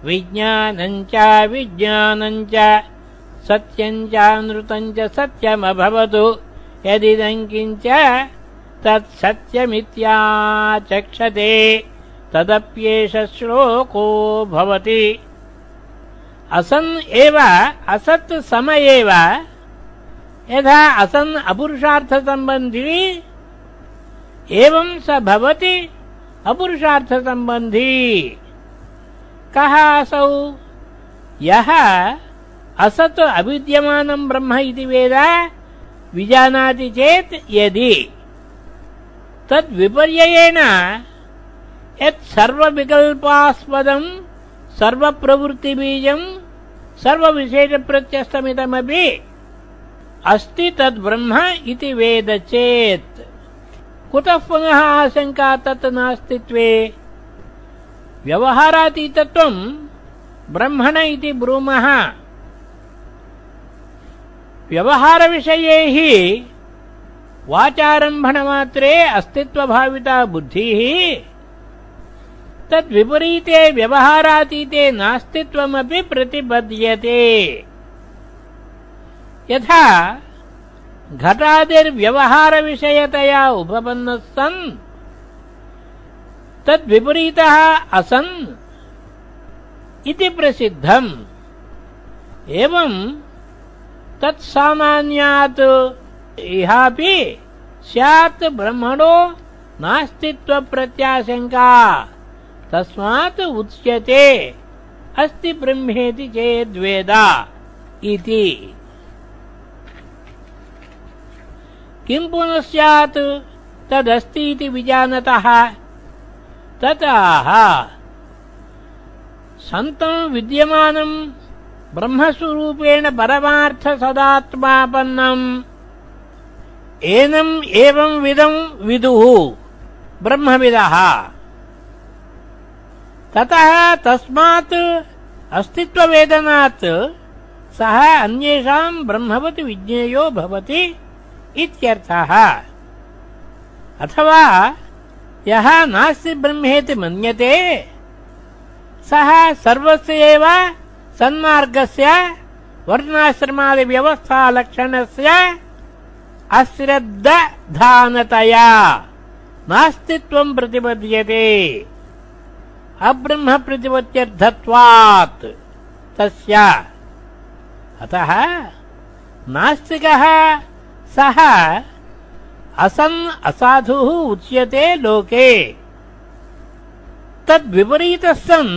विज्ञानम् च विज्ञानम् च सत्यम् चानृतम् च सत्यमभवतु। यदिदम् किञ्च तत्सत्यमित्याचक्षते तदप्येष श्लोको भवति। असन् एव असत् सम एव यथा असन् अपुरुषार्थसम्बन्धी एवम् स भवति अपुरुषार्थसम्बन्धी। कः असौ? यः असत् अविद्यमानम् ब्रह्म इति वेद विजानाति चेत् यदि। तद्विपर्ययेण यत् सर्वविकल्पास्पदम् सर्वप्रवृत्तिबीजम् सर्वविशेषप्रत्यस्तमिदमपि अस्ति तद्ब्रह्म इति वेद चेत्। कुतः पुनः आशङ्का तत् नास्तित्वे व्यवहारातीतत्वम् ब्रह्मण इति ब्रूमः व्यवहारविषये हि वाचारम्भणमात्रे अस्तित्वभाविता बुद्धिः तद्विपरीते व्यवहारातीते नास्तित्वमपि प्रतिपद्यते। यथा घटादिर्व्यवहारविषयतया उपपन्नः सन् तद्विपरीतः असन् इति प्रसिद्धम्। एवम् तत्सामान्यात् इहापि स्यात् ब्रह्मणो नास्तित्वप्रत्याशङ्का। तस्मात् उच्यते। अस्ति ब्रह्मेति चेद्वेद इति। किम् पुनः स्यात्? तदस्ति इति विजानतः। तताः। सन्तम् विद्यमानम् ब्रह्मस्वरूपेण परमार्थसदात्मापन्नम्। एनम् एवम् विदम् विदुः, ब्रह्मविदः। ततः तस्मात् अस्तित्ववेदनात् सः अन्येषाम् ब्रह्मवत् विज्ञेयो भवति इत्यर्थः। अथवा यः नास्ति ब्रह्मेति मन्यते, सः सर्वस्य एव सन्मार्गस्य वर्णाश्रमादिव्यवस्थालक्षणस्य अश्रद्दधानतया नास्तित्वम् प्रतिपद्यते। अब्रह्मप्रतिपत्त्यर्थत्वात् तस्य। अतः नास्तिकः सः असन् असाधुः उच्यते लोके। तद्विपरीतः सन्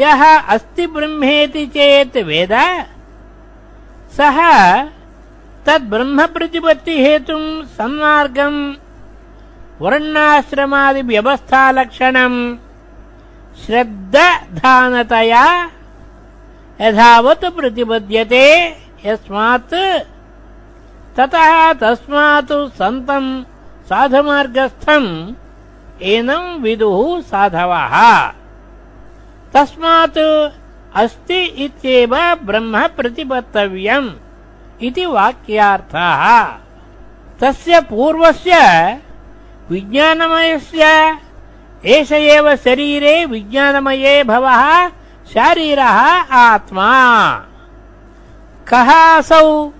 यः अस्ति ब्रह्मेति चेत् वेद। सः तद्ब्रह्मप्रतिपत्तिहेतुम् सन्मार्गम् वर्णाश्रमादिव्यवस्थालक्षणम् श्रद्धानतया यथावत् प्रतिपद्यते यस्मात्। ततः तस्मात् सन्तम् साधुमार्गस्थम् एनम् विदुः साधवः तस्मात् अस्ति इत्येव ब्रह्म प्रतिपत्तव्यम् इति वाक्यार्थः। तस्य पूर्वस्य विज्ञानमयस्य, एष एव शरीरे विज्ञानमये भवः शारीरः आत्मा। कः असौ?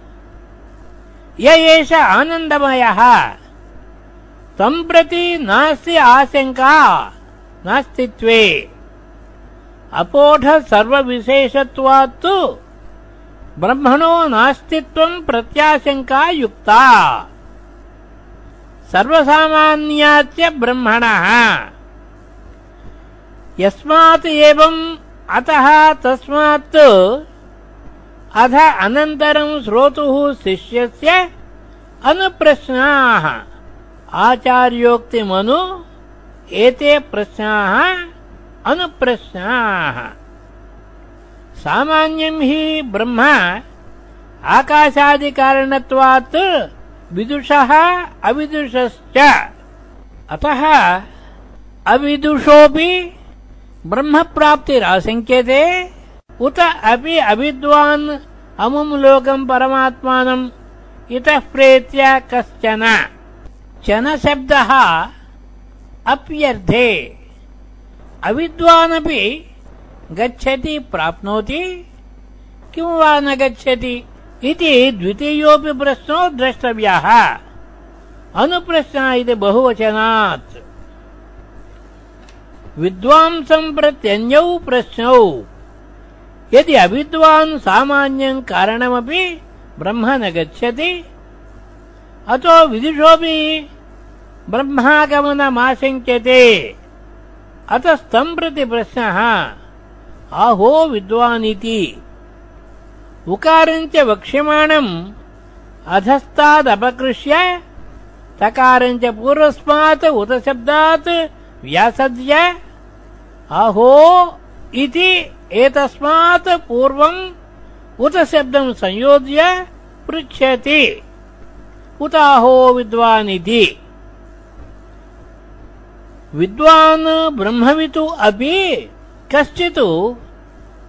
य एष आनन्दमयः। तम् प्रति नास्ति आशङ्का नास्तित्वे अपोढ सर्वविशेषत्वात्तु ब्रह्मणो नास्तित्वम् प्रत्याशङ्का युक्ता सर्वसामान्याच्च ब्रह्मणः। यस्मात् एवम् अतः तस्मात् अथ अनन्तरम् श्रोतुः शिष्यस्य अनुप्रश्नाः। आचार्योक्तिमनु एते प्रश्नाः अनुप्रश्नाः। सामान्यम् हि ब्रह्म आकाशादिकारणत्वात् विदुषः अविदुषश्च। अतः अविदुषोऽपि ब्रह्मप्राप्तिराशङ्क्यते। उत अपि अविद्वान् अमुम् लोकम् परमात्मानम् इतः प्रेत्य कश्चन। चनशब्दः अप्यर्थे अविद्वानपि गच्छति प्राप्नोति किं वा न गच्छति इति द्वितीयोऽपि प्रश्नो द्रष्टव्यः। अनुप्रश्नः इति बहुवचनात्। विद्वांसम् प्रत्यन्यौ प्रश्नौ। यदि अविद्वान् सामान्यम् कारणमपि ब्रह्म न गच्छति अतो विदुषोऽपि ब्रह्मागमनमाशङ्क्यते अतस्तम् प्रति प्रश्नः। आहो विद्वानिति। उकारञ्च वक्ष्यमाणम्। अधस्तादपकृष्य। तकारञ्च पूर्वस्मात् उत शब्दात् व्यासद्य अहो इति एतस्मात् पूर्वम् उत शब्दम् संयोज्य पृच्छति। उताहो विद्वानिति विद्वान् ब्रह्मवितु अपि कश्चित्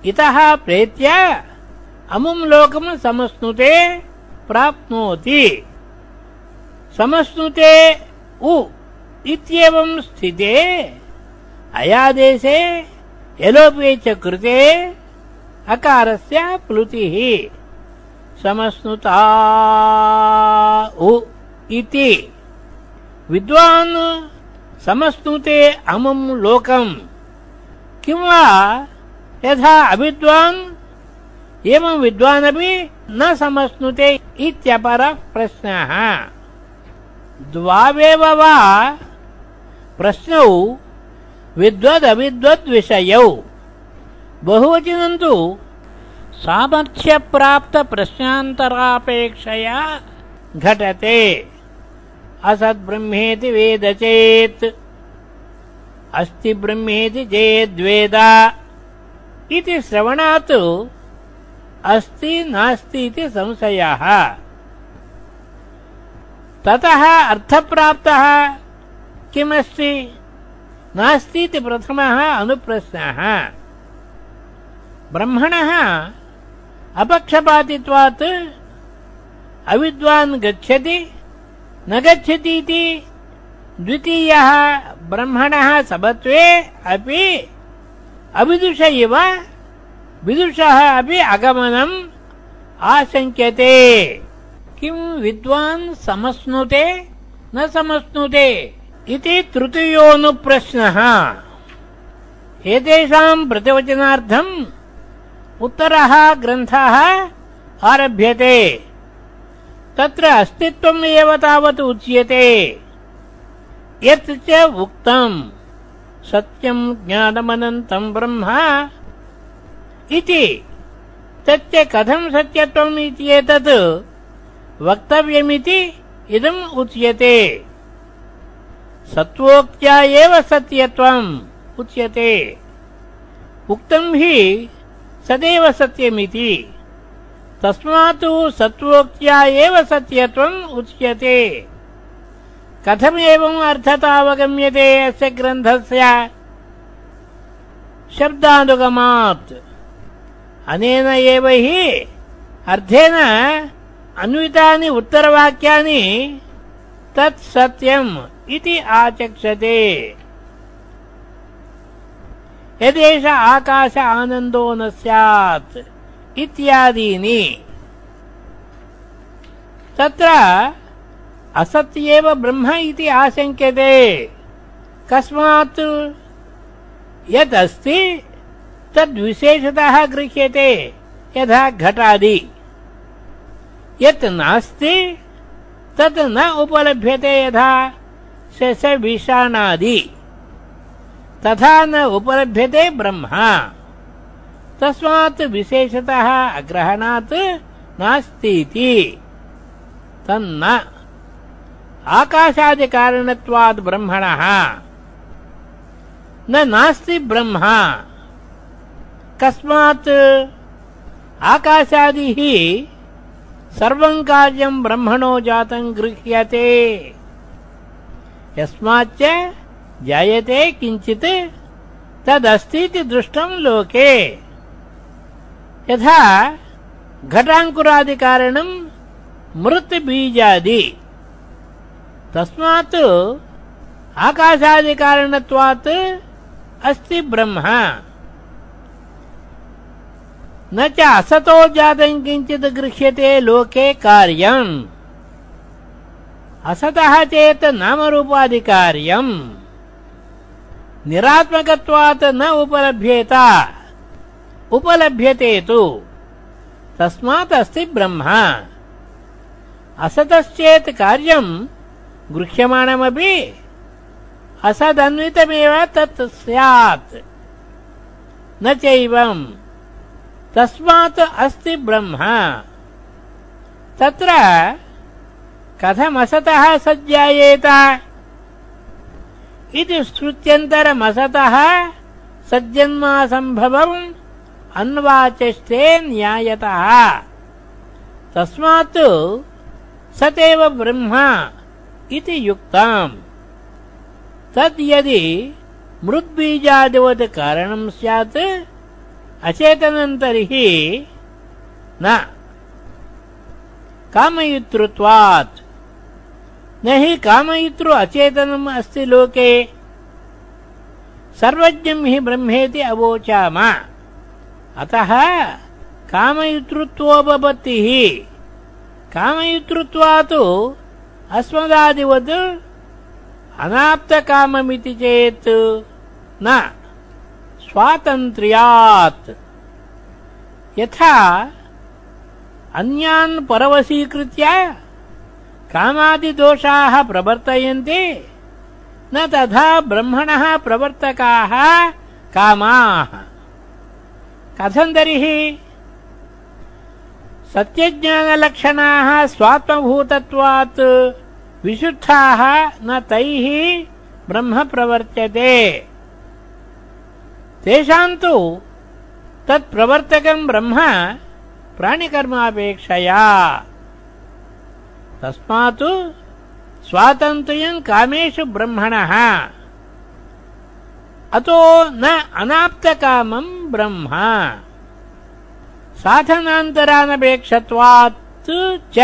इतः प्रेत्य अमुम् लोकम् समश्नुते प्राप्नोति। समश्नुते उ इत्येवम् स्थिते। अयादेशे यलोपे च कृते अकारस्य प्लुतिः। समश्नुता उ इति। विद्वान् समश्नुते अमुम् लोकम्। किं वा? यथा अविद्वान् एवं विद्वानपि न समश्नुते इत्यपरः प्रश्नः। द्वावेव वा? प्रश्नौ विद्वदविद्वद्विषयौ। बहुवचनम् तु सामर्थ्यप्राप्तप्रश्नान्तरापेक्षया घटते असद्ब्रह्मेति वेद चेत् अस्ति ब्रह्मेति चेद्वेद इति श्रवणात् अस्ति नास्ति इति संशयः। ततः अर्थप्राप्तः किमस्ति? नास्ति इति प्रथमः अनुप्रश्नः। ब्रह्मणः अपक्षपातित्वात् अविद्वान् गच्छति। न गच्छति इति द्वितीयः ब्रह्मणः सबत्वे अपि अविदुष इव विदुषः अपि अगमनम् आशङ्क्यते। किम् विद्वान् समश्नुते? न समश्नुते इति तृतीयोऽनुप्रश्नः। एतेषाम् प्रतिवचनार्थम् उत्तरः ग्रन्थः आरभ्यते तत्र अस्तित्वम् एव तावत् उच्यते। यत् च उक्तम्। सत्यम् ज्ञानमनन्तम् ब्रह्म। इति। तच्च कथम् सत्यत्वम् इत्येतत् वक्तव्यमिति इदम् उच्यते। सत्त्वोक्त्या एव सत्यत्वम् उच्यते। उक्तम् हि सदैव सत्यमिति। तस्मात् सत्त्वोक्त्या एव सत्यत्वम् उच्यते। कथमेवम् अर्थतावगम्यते अस्य ग्रन्थस्य? शब्दानुगमात्। अनेन एव हि अर्थेन अन्वितानि उत्तरवाक्यानि तत् सत्यम् इति आचक्षते। यदेष आकाश आनन्दो न स्यात् इत्यादीनि। तत्र असत्येव ब्रह्म इति आशङ्क्यते। कस्मात् यदस्ति, तद्विशेषतः गृह्यते, यथा घटादि। यत् नास्ति, तत् न उपलभ्यते यथा शशविषाणादि। तथा न उपलभ्यते ब्रह्म। तस्मात् विशेषतः अग्रहणात् नास्तीति। तन्न। आकाशादिकारणत्वात् ब्रह्मणः। न नास्ति ब्रह्म। कस्मात् आकाशादिः सर्वम् कार्यम् ब्रह्मणो जातम् गृह्यते। यस्माच्च जायते किञ्चित् तदस्तीति दृष्टम् लोके। यथा घटाङ्कुरादिकारणम् मृत्बीजादि तस्मात् आकाशादिकारणत्वात् अस्ति ब्रह्म। न च असतो जातम् किञ्चित् गृह्यते लोके कार्यम्। असतः चेत् नामरूपादिकार्यम्। निरात्मकत्वात् न उपलभ्येत उपलभ्यते तु। तस्मात् अस्ति ब्रह्म। असतश्चेत् कार्यम् गृह्यमाणमपि असदन्वितमेव तत् स्यात्। न चैवम् तस्मात् अस्ति ब्रह्म। तत्र कथमसतः सज्जायेत? इति श्रुत्यन्तरमसतः सज्जन्मासम्भवम् अन्वाचष्टे न्यायतः। तस्मात् सतेव ब्रह्म इति युक्तम्। तद् यदि मृद्बीजादिवत् कारणम् स्यात् अचेतनम् तर्हि न। कामयितृत्वात्। न हि कामयितृ अचेतनम् अस्ति लोके। सर्वज्ञम् हि ब्रह्मेति अवोचाम अतः कामयितृत्वोपपत्तिः कामयितृत्वात् अस्मदादिवत् अनाप्तकाममिति चेत् न स्वातन्त्र्यात्। यथा अन्यान् परवशीकृत्य कामादिदोषाः प्रवर्तयन्ते न तथा ब्रह्मणः प्रवर्तकाः कामाः कथम् तर्हि सत्यज्ञानलक्षणाः स्वात्मभूतत्वात् विशुद्धाः न तैः ब्रह्म प्रवर्त्यते तेषाम् तु तत्प्रवर्तकम् ब्रह्म प्राणिकर्मापेक्षया। तस्मात् स्वातन्त्र्यम् कामेषु ब्रह्मणः अतो न अनाप्तकामम् ब्रह्म। साधनान्तरानपेक्षत्वात् च।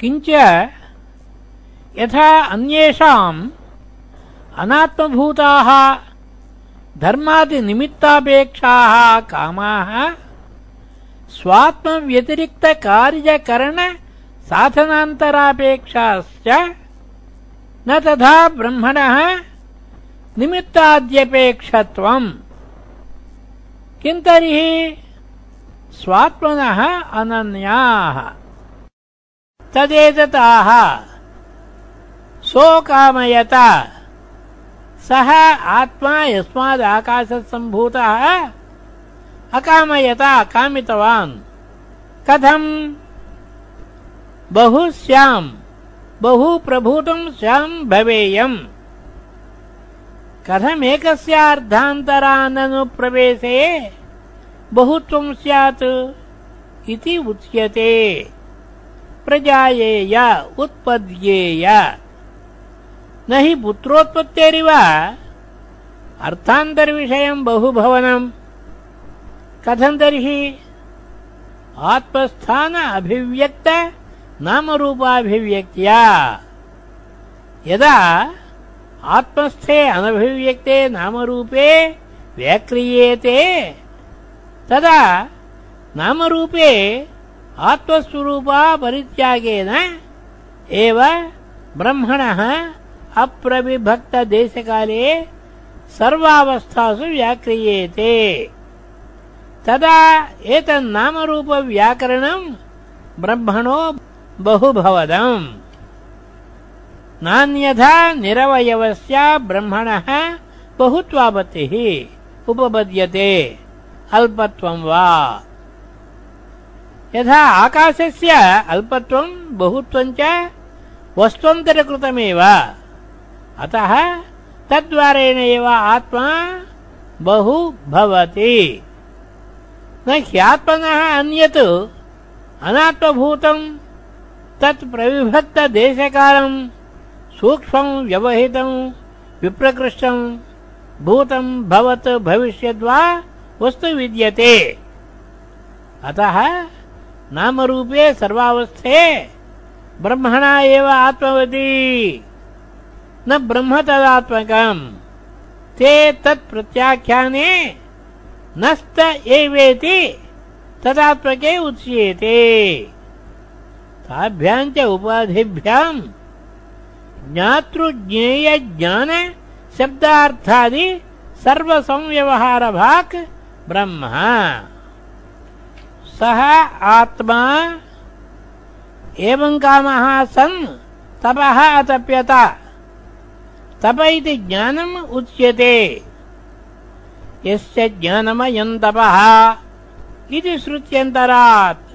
किञ्च यथा अन्येषाम् अनात्मभूताः धर्मादिनिमित्तापेक्षाः कामाः स्वात्मव्यतिरिक्तकार्यकरणसाधनान्तरापेक्षाश्च न तथा ब्रह्मणः निमित्ताद्यपेक्षत्वम्। किम् तर्हि? स्वात्मनः अनन्याः। तदेतताः। सोकामयत। सः आत्मा यस्मादाकाशसम्भूतः अकामयत कामितवान्। कथम्? बहु स्याम् बहु प्रभूतम् स्याम् भवेयम् कथमेकस्यार्धान्तराननुप्रवेशे बहुत्वम् स्यात् इति उच्यते। प्रजायेय उत्पद्येय। न हि पुत्रोत्पत्तेरिव अर्थान्तरविषयम् बहुभवनम् कथम् तर्हि? आत्मस्थान अभिव्यक्त नामरूपाभिव्यक्त्या। यदा आत्मस्थे अनभिव्यक्ते नामरूपे व्याक्रियेते। तदा नामरूपे आत्मस्वरूपा परित्यागेन एव ब्रह्मणः अप्रविभक्तदेशकाले सर्वावस्थासु व्याक्रियेते। तदा एतन्नामरूपव्याकरणम् ब्रह्मणो बहुभवदम्। नान्यथा निरवयवस्य ब्रह्मणः बहुत्वापत्तिः उपपद्यते। अल्पत्वम् वा। यथा आकाशस्य अल्पत्वम् बहुत्वम् च वस्त्वन्तरकृतमेव। अतः तद्वारेण एव आत्मा बहु भवति। न ह्यात्मनः अन्यत् अनात्मभूतम् तत् प्रविभक्तदेशकालम् सूक्ष्मम् व्यवहितम् विप्रकृष्टम् भूतम् भवत् भविष्यद्वा वस्तु विद्यते। अतः नामरूपे सर्वावस्थे ब्रह्मणा एव आत्मवती। न ब्रह्म तदात्मकम् ते तत्प्रत्याख्याने नस्त एवेति तदात्मके उच्येते। ताभ्याम् ज्ञातृज्ञेयज्ञान शब्दार्थादि सर्वसंव्यवहारभाक् ब्रह्म। सः आत्मा एवम् कामः सन् तपः अतप्यत। तप इति ज्ञानम् उच्यते। यस्य ज्ञानमयम् तपः इति श्रुत्यन्तरात्।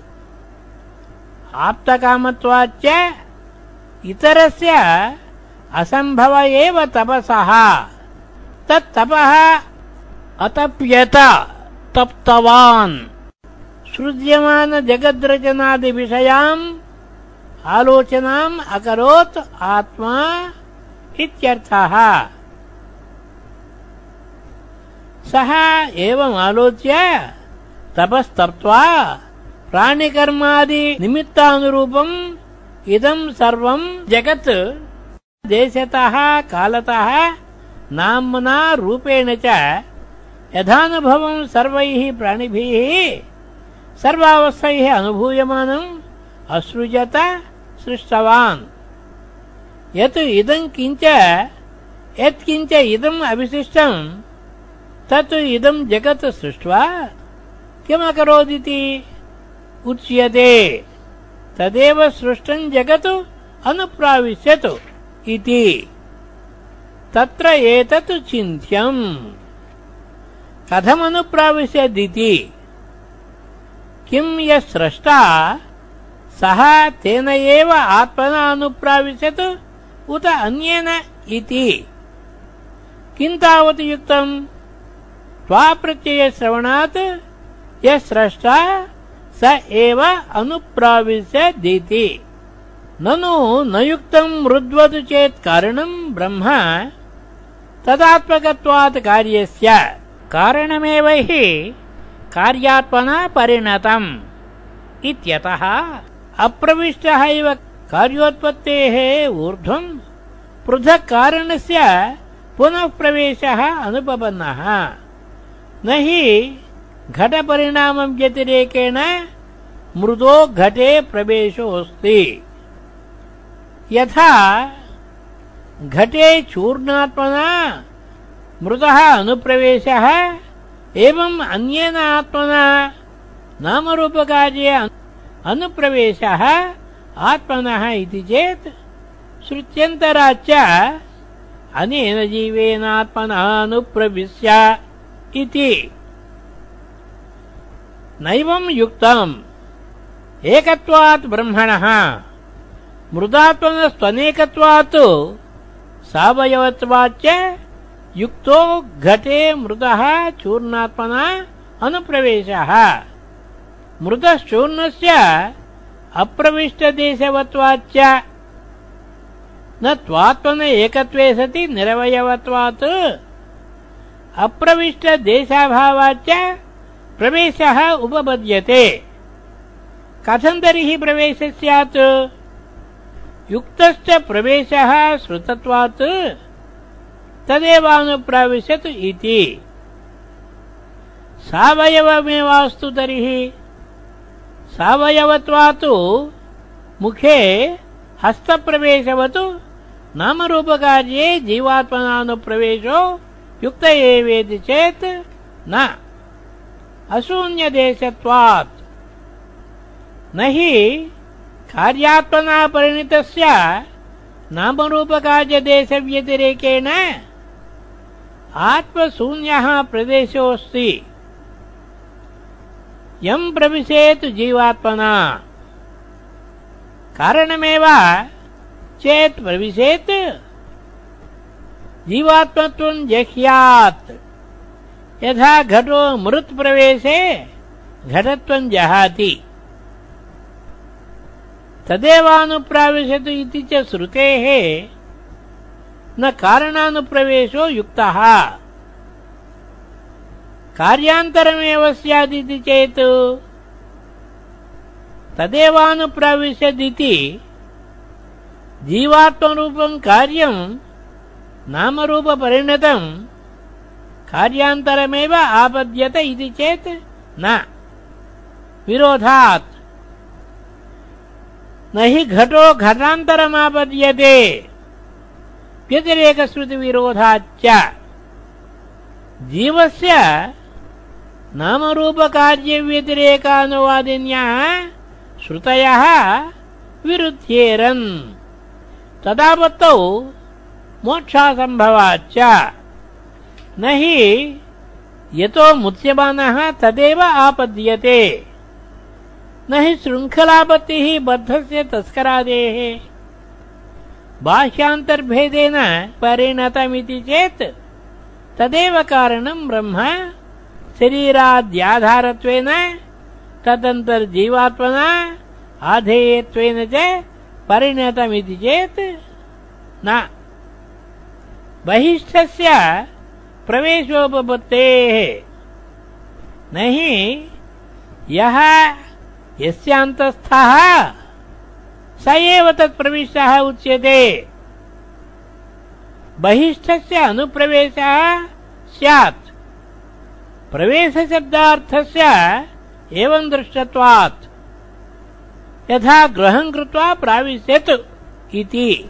आप्तकामत्वाच्च इतरस्य असम्भव एव तपसः। तत्तपः अतप्यत तप्तवान्। सृज्यमानजगद्रचनादिविषयाम् आलोचनाम् अकरोत् आत्मा इत्यर्थः। सः एवमालोच्य तपस्तप्त्वा प्राणिकर्मादिनिमित्तानुरूपम् इदम् सर्वम् जगत् देशतः, कालतः, नाम्ना रूपेण च यथानुभवम् सर्वैः प्राणिभिः, सर्वावस्थैः अनुभूयमानम् असृजत सृष्टवान्। यत् इदम् किञ्च यत्किञ्च इदम् अविशिष्टम् तत् इदम् जगत् सृष्ट्वा किमकरोदिति उच्यते। तदेव सृष्टम् जगत् अनुप्राविश्यतु इति। तत्र एतत् चिन्त्यम्। कथमनुप्राविशदिति? किम् यः स्रष्टा सः तेन एव आत्मना अनुप्राविशत् उत अन्येन इति। किम् तावत् युक्तम्? त्वाप्रत्ययश्रवणात् यः स्रष्टा स एव अनुप्राविश्य दीति। ननु न युक्तम् मृद्वत् चेत् कारणम् ब्रह्म। तदात्मकत्वात् कार्यस्य कारणमेव हि कार्यात्मना परिणतम् इत्यतः अप्रविष्टः इव कार्योत्पत्तेः ऊर्ध्वम् पृथक् कारणस्य पुनः प्रवेशः अनुपपन्नः। न हि घटपरिणामम् व्यतिरेकेण मृदो घटे प्रवेशोऽस्ति यथा घटे चूर्णात्मना मृतः अनुप्रवेशः एवम् अन्येन आत्मना नामरूपकार्ये अनुप्रवेशः आत्मनः इति चेत् श्रुत्यन्तराच्च अनेन जीवेनात्मनानुप्रविश्य इति नैवम् युक्तम्। एकत्वात् ब्रह्मणः। मृदात्मनस्त्वनेकत्वात् सावयवत्वाच्च युक्तो घटे मृदः चूर्णात्मना अनुप्रवेशः। मृतश्चूर्णस्य अप्रविष्टदेशवत्वाच्च न त्वात्मन एकत्वे सति निरवयवत्वात्। अप्रविष्टदेशाभावाच्च प्रवेशः उपपद्यते। कथम् तर्हि प्रवेशः स्यात् युक्तश्च प्रवेशः श्रुतत्वात् तदेवानुप्राविशत् इति। सावयवमेवास्तु तर्हि। सावयवत्वात् मुखे हस्तप्रवेशवत्। नामरूपकार्ये जीवात्मनानुप्रवेशो युक्त एवेति चेत् न। अशून्यदेशत्वात्। न हि कार्यात्मना परिणितस्य नामरूपकार्यदेशव्यतिरेकेण आत्मशून्यः प्रदेशोऽस्ति। यम् प्रविशेत् जीवात्मना। कारणमेव चेत् प्रविशेत् जीवात्मत्वम् जह्यात् यथा घटो मृत्प्रवेशे घटत्वम् जहाति। तदेवानुप्राविशतु इति च श्रुतेः न कारणानुप्रवेशो युक्तः। कार्यान्तरमेव स्यादिति चेत् तदेवानुप्राविशदिति जीवात्मरूपम् कार्यम् नामरूपपरिणतम् कार्यान्तरमेव आपद्यत इति चेत् न। विरोधात्। न हि घटो घटान्तरमापद्यते। व्यतिरेकश्रुतिविरोधाच्च। जीवस्य नामरूपकार्यव्यतिरेकानुवादिन्यः श्रुतयः विरुध्येरन् तदापत्तौ मोक्षासम्भवाच्च। न हि यतो मुच्यमानः तदेव आपद्यते। न हि शृङ्खलापत्तिः बद्धस्य तस्करादेः। बाह्यान्तर्भेदेन परिणतमिति चेत् तदेव कारणम् ब्रह्म। शरीराद्याधारत्वेन, तदन्तर्जीवात्मना आधेयत्वेन च परिणतमिति चेत् न। बहिष्ठस्य प्रवेशोपपत्तेः। न हि यः यस्यान्तस्थः स एव तत्प्रविष्टः उच्यते। बहिष्ठस्य अनुप्रवेशः स्यात्। प्रवेशशब्दार्थस्य एवम् दृष्टत्वात्। यथा गृहम् कृत्वा प्राविश्यत् इति।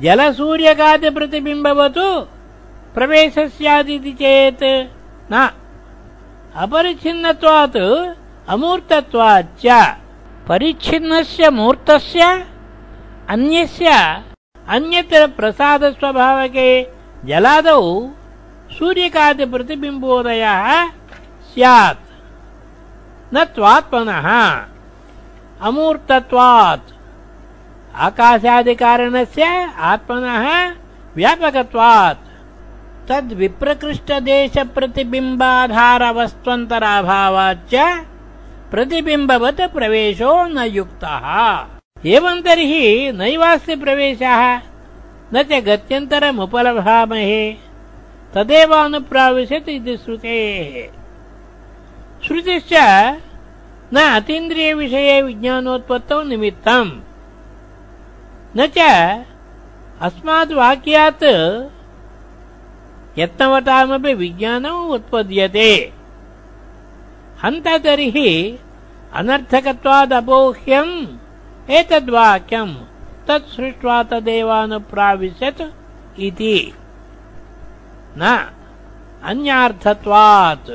जलसूर्यकादिप्रतिबिम्बवतु प्रवेशः स्यादिति चेत् न। अपरिच्छिन्नत्वात् अमूर्तत्वाच्च। परिच्छिन्नस्य मूर्तस्य अन्यस्य अन्यतरप्रसादस्वभावके जलादौ सूर्यकादिप्रतिबिम्बोदयः स्यात्। न त्वात्मनः। अमूर्तत्वात्। आकाशादिकारणस्य आत्मनः व्यापकत्वात् तद्विप्रकृष्टदेशप्रतिबिम्बाधारवस्त्वन्तराभावाच्च प्रतिबिम्बवत् प्रवेशो न युक्तः। एवम् तर्हि नैवास्य प्रवेशः? न च गत्यन्तरमुपलभामहे। तदेवानुप्राविशत् इति श्रुतेः। श्रुतिश्च न अतीन्द्रियविषये विज्ञानोत्पत्तौ निमित्तम्। न च अस्माद्वाक्यात् यत्नवतामपि विज्ञानम् उत्पद्यते। हन्त तर्हि अनर्थकत्वादपोह्यम् एतद्वाक्यम् तत् सृष्ट्वा तदेवानुप्राविशत् इति। न अन्यार्थत्वात्।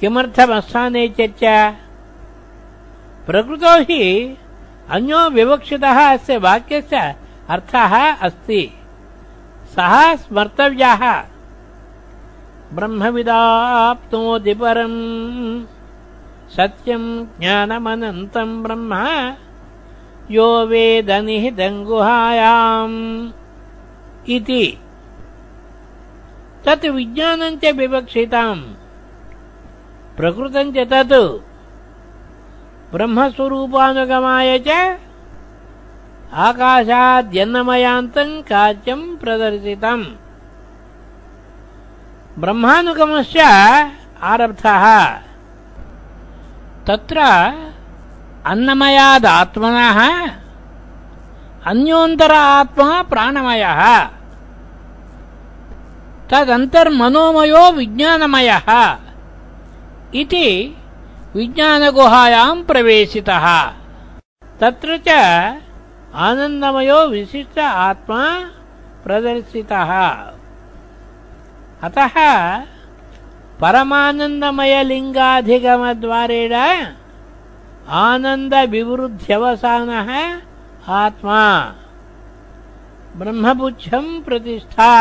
किमर्थमस्थाने चर्चा? प्रकृतो हि अन्यो विवक्षितः अस्य वाक्यस्य अर्थः अस्ति। सः स्मर्तव्यः ब्रह्मविदाप्नोति परम् सत्यम् ज्ञानमनन्तम् ब्रह्म यो वेदनिहितम् गुहायाम्। इति। तत् विज्ञानम् च विवक्षिताम्। प्रकृतम् च तत्। ब्रह्मस्वरूपानुगमाय च आकाशाद्यन्नमयान्तम् कार्यम् प्रदर्शितम् ब्रह्मानुगमस्य आरब्धः। तत्र अन्नमयादात्मनः अन्योन्तर आत्मा प्राणमयः। तदन्तर्मनोमयो विज्ञानमयः इति विज्ञानगुहायाम् प्रवेशितः। तत्र च आनन्दमयो विशिष्ट आत्मा प्रदर्शितः। अतः परमानन्दमयलिङ्गाधिगमद्वारेण आनन्दविवृद्ध्यवसानः आत्मा ब्रह्मपुच्छम् प्रतिष्ठा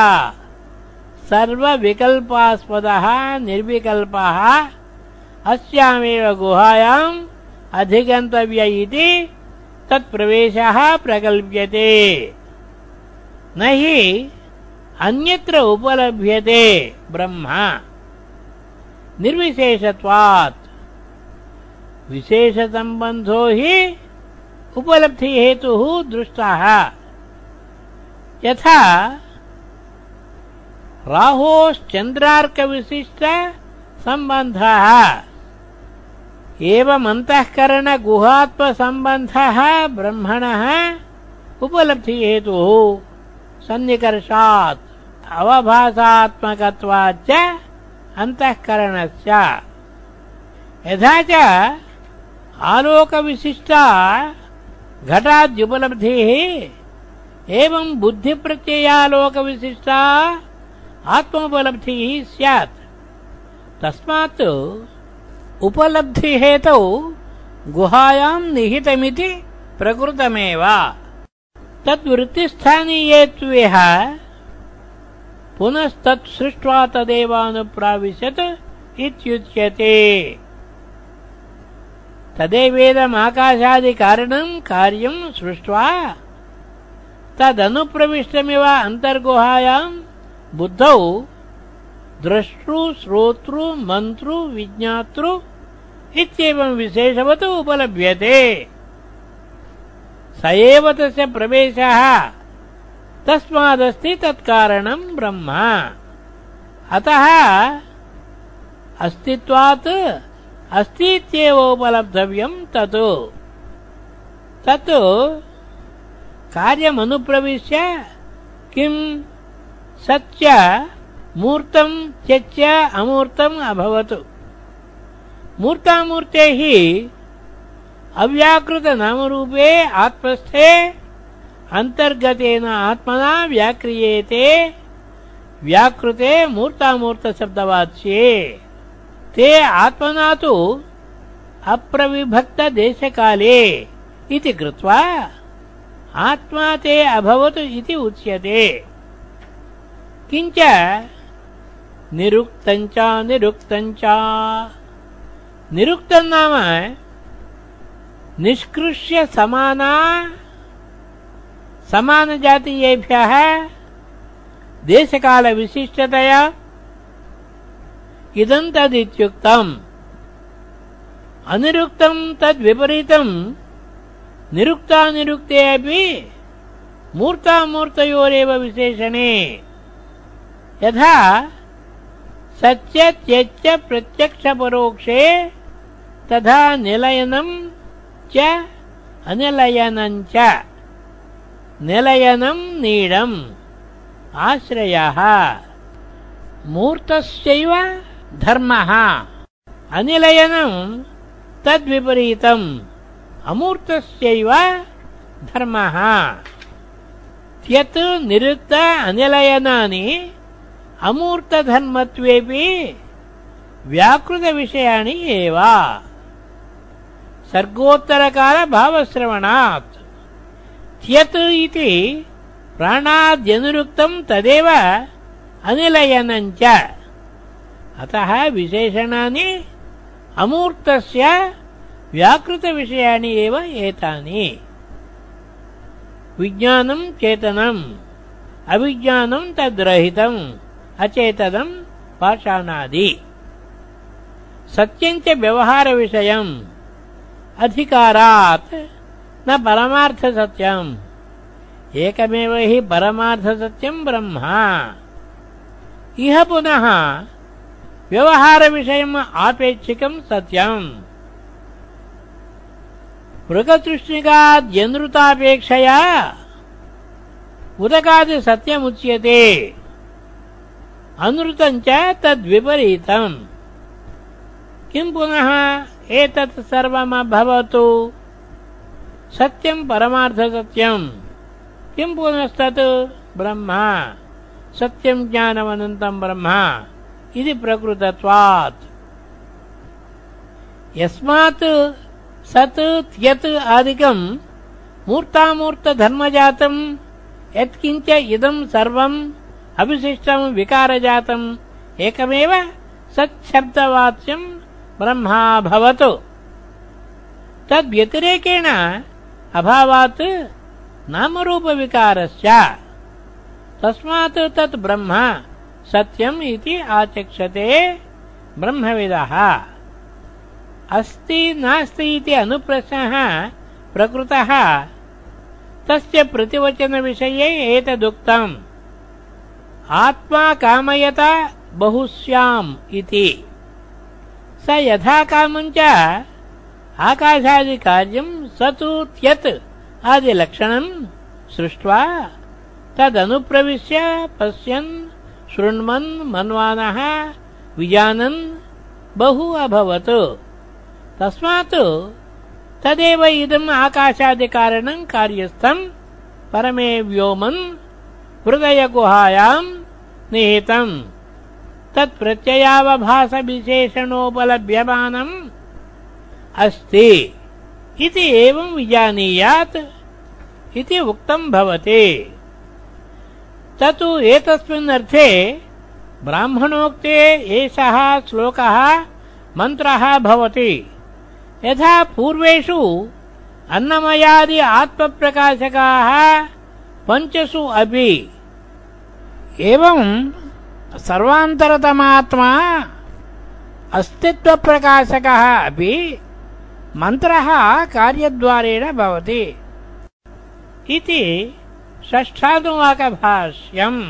सर्वविकल्पास्पदः निर्विकल्पः अस्यामेव गुहायाम् अधिगन्तव्य इति तत्प्रवेशः प्रकल्प्यते। न हि अन्यत्र उपलभ्यते ब्रह्म। निर्विशेषत्वात्। विशेषसम्बन्धो हि उपलब्धिहेतुः दृष्टः। यथा राहोश्चन्द्रार्कविशिष्टसम्बन्धः। एवमन्तःकरणगुहात्मसम्बन्धः ब्रह्मणः उपलब्धिहेतुः। सन्निकर्षात्। अवभासात्मकत्वाच्च अन्तःकरणस्य यथा च आलोकविशिष्टा घटाद्युपलब्धिः एवम् बुद्धिप्रत्ययालोकविशिष्टा आत्मोपलब्धिः स्यात्। तस्मात् उपलब्धिहेतौ गुहायाम् निहितमिति प्रकृतमेव। तद्वृत्तिस्थानीयेत्वेह पुनस्तत् सृष्ट्वा तदेवानुप्राविशत् इत्युच्यते। तदेवेदमाकाशादिकारणम् कार्यम् सृष्ट्वा तदनुप्रविष्टमिव अन्तर्गुहायाम् बुद्धौ द्रष्टृ श्रोतृ मन्त्रु विज्ञातृ इत्येवम् विशेषवत् उपलभ्यते। स एव तस्य प्रवेशः तस्मादस्ति तत्कारणम् ब्रह्म। अतः अस्तित्वात् अस्तीत्येव उपलब्धव्यम् तत्। तत् कार्यमनुप्रविश्य किम् सच्च मूर्तम् त्यच्च अमूर्तम् अभवत्। मूर्तामूर्ते अव्याकृतनामरूपे आत्मस्थे अन्तर्गतेन आत्मना व्याक्रियेते व्याकृते मूर्तामूर्तशब्दवाच्ये ते आत्मना तु अप्रविभक्तदेशकाले इति कृत्वा आत्मा ते अभवत् इति उच्यते किञ्च निरुक्तञ्च निरुक्तञ्च निरुक्तम् नाम निष्कृष्य समाना समानजातीयेभ्यः देशकालविशिष्टतया इदम् तदित्युक्तम् अनिरुक्तम् तद्विपरीतम्। निरुक्तानिरुक्ते अपि मूर्तामूर्तयोरेव विशेषणे। यथा सत्यत्यच्च प्रत्यक्षपरोक्षे तथा निलयनम् च अनिलयनम् च निलयनम् नीडम्। आश्रयः। मूर्तस्यैव धर्मः। अनिलयनम् तद्विपरीतम्। अमूर्तस्यैव धर्मः। यत् निरुक्त अनिलयनानि अमूर्तधर्मत्वेऽपि व्याकृतविषयाणि एव। सर्गोत्तरकालभावश्रवणात् त्यत् इति प्राणाद्यनुरुक्तम् तदेव अनिलयनञ्च अतः विशेषणानि अमूर्तस्य व्याकृतविषयाणि एव एतानि विज्ञानम् चेतनम् अविज्ञानम् तद्रहितम् अचेतनम् पाषाणादि सत्यञ्च व्यवहारविषयम् अधिकारात् न परमार्थसत्यम्। एकमेव हि परमार्थसत्यम् ब्रह्म। इह पुनः व्यवहारविषयम् आपेक्षिकम् सत्यम्। मृगतृष्णिकाद्यनृतापेक्षया उदकादिसत्यमुच्यते अनृतम् च तद्विपरीतम्। किम् पुनः एतत् सर्वमभवतु सत्यम् परमार्थसत्यम् किम् पुनस्तत् ब्रह्म। सत्यम् ज्ञानमनन्तम् ब्रह्म। इति प्रकृतत्वात्। यस्मात् सत् त्यत् आदिकम् मूर्तामूर्तधर्मजातम् यत्किञ्च इदम् सर्वम् अविशिष्टम् विकारजातम्। एकमेव सच्छब्दवाच्यम् ब्रह्मा भवतु। तद्व्यतिरेकेण अभावात् नामरूपविकारस्य तस्मात् तत् ब्रह्म सत्यम् इति आचक्षते ब्रह्मविदः। अस्ति नास्ति इति अनुप्रश्नः प्रकृतः। तस्य प्रतिवचनविषये एतदुक्तम्। आत्मा कामयत बहुस्याम् इति। स यथा कामञ्च आकाशादिकार्यम् स तु त्यत् आदिलक्षणम् सृष्ट्वा तदनुप्रविश्य पश्यन् शृण्वन् मन्वानः विजानन् बहु अभवत्। तस्मात् तदेव इदम् आकाशादिकारणम् कार्यस्थम्। परमे व्योमन् हृदयगुहायाम् निहितम्। तत्प्रत्ययावभासविशेषणोपलभ्यमानम् अस्ति। इति एवम् विजानीयात्। इति उक्तम् भवति। ततु एतस्मिन्नर्थे ब्राह्मणोक्ते एषः श्लोकः, मन्त्रः भवति। यथा पूर्वेषु अन्नमयादि आत्मप्रकाशकाः पञ्चसु अपि। एवम् सर्वान्तरतमात्मा अस्तित्वप्रकाशकः अपि मन्त्रः कार्यद्वारेण भवति। इति षष्ठानुवाकभाष्यम्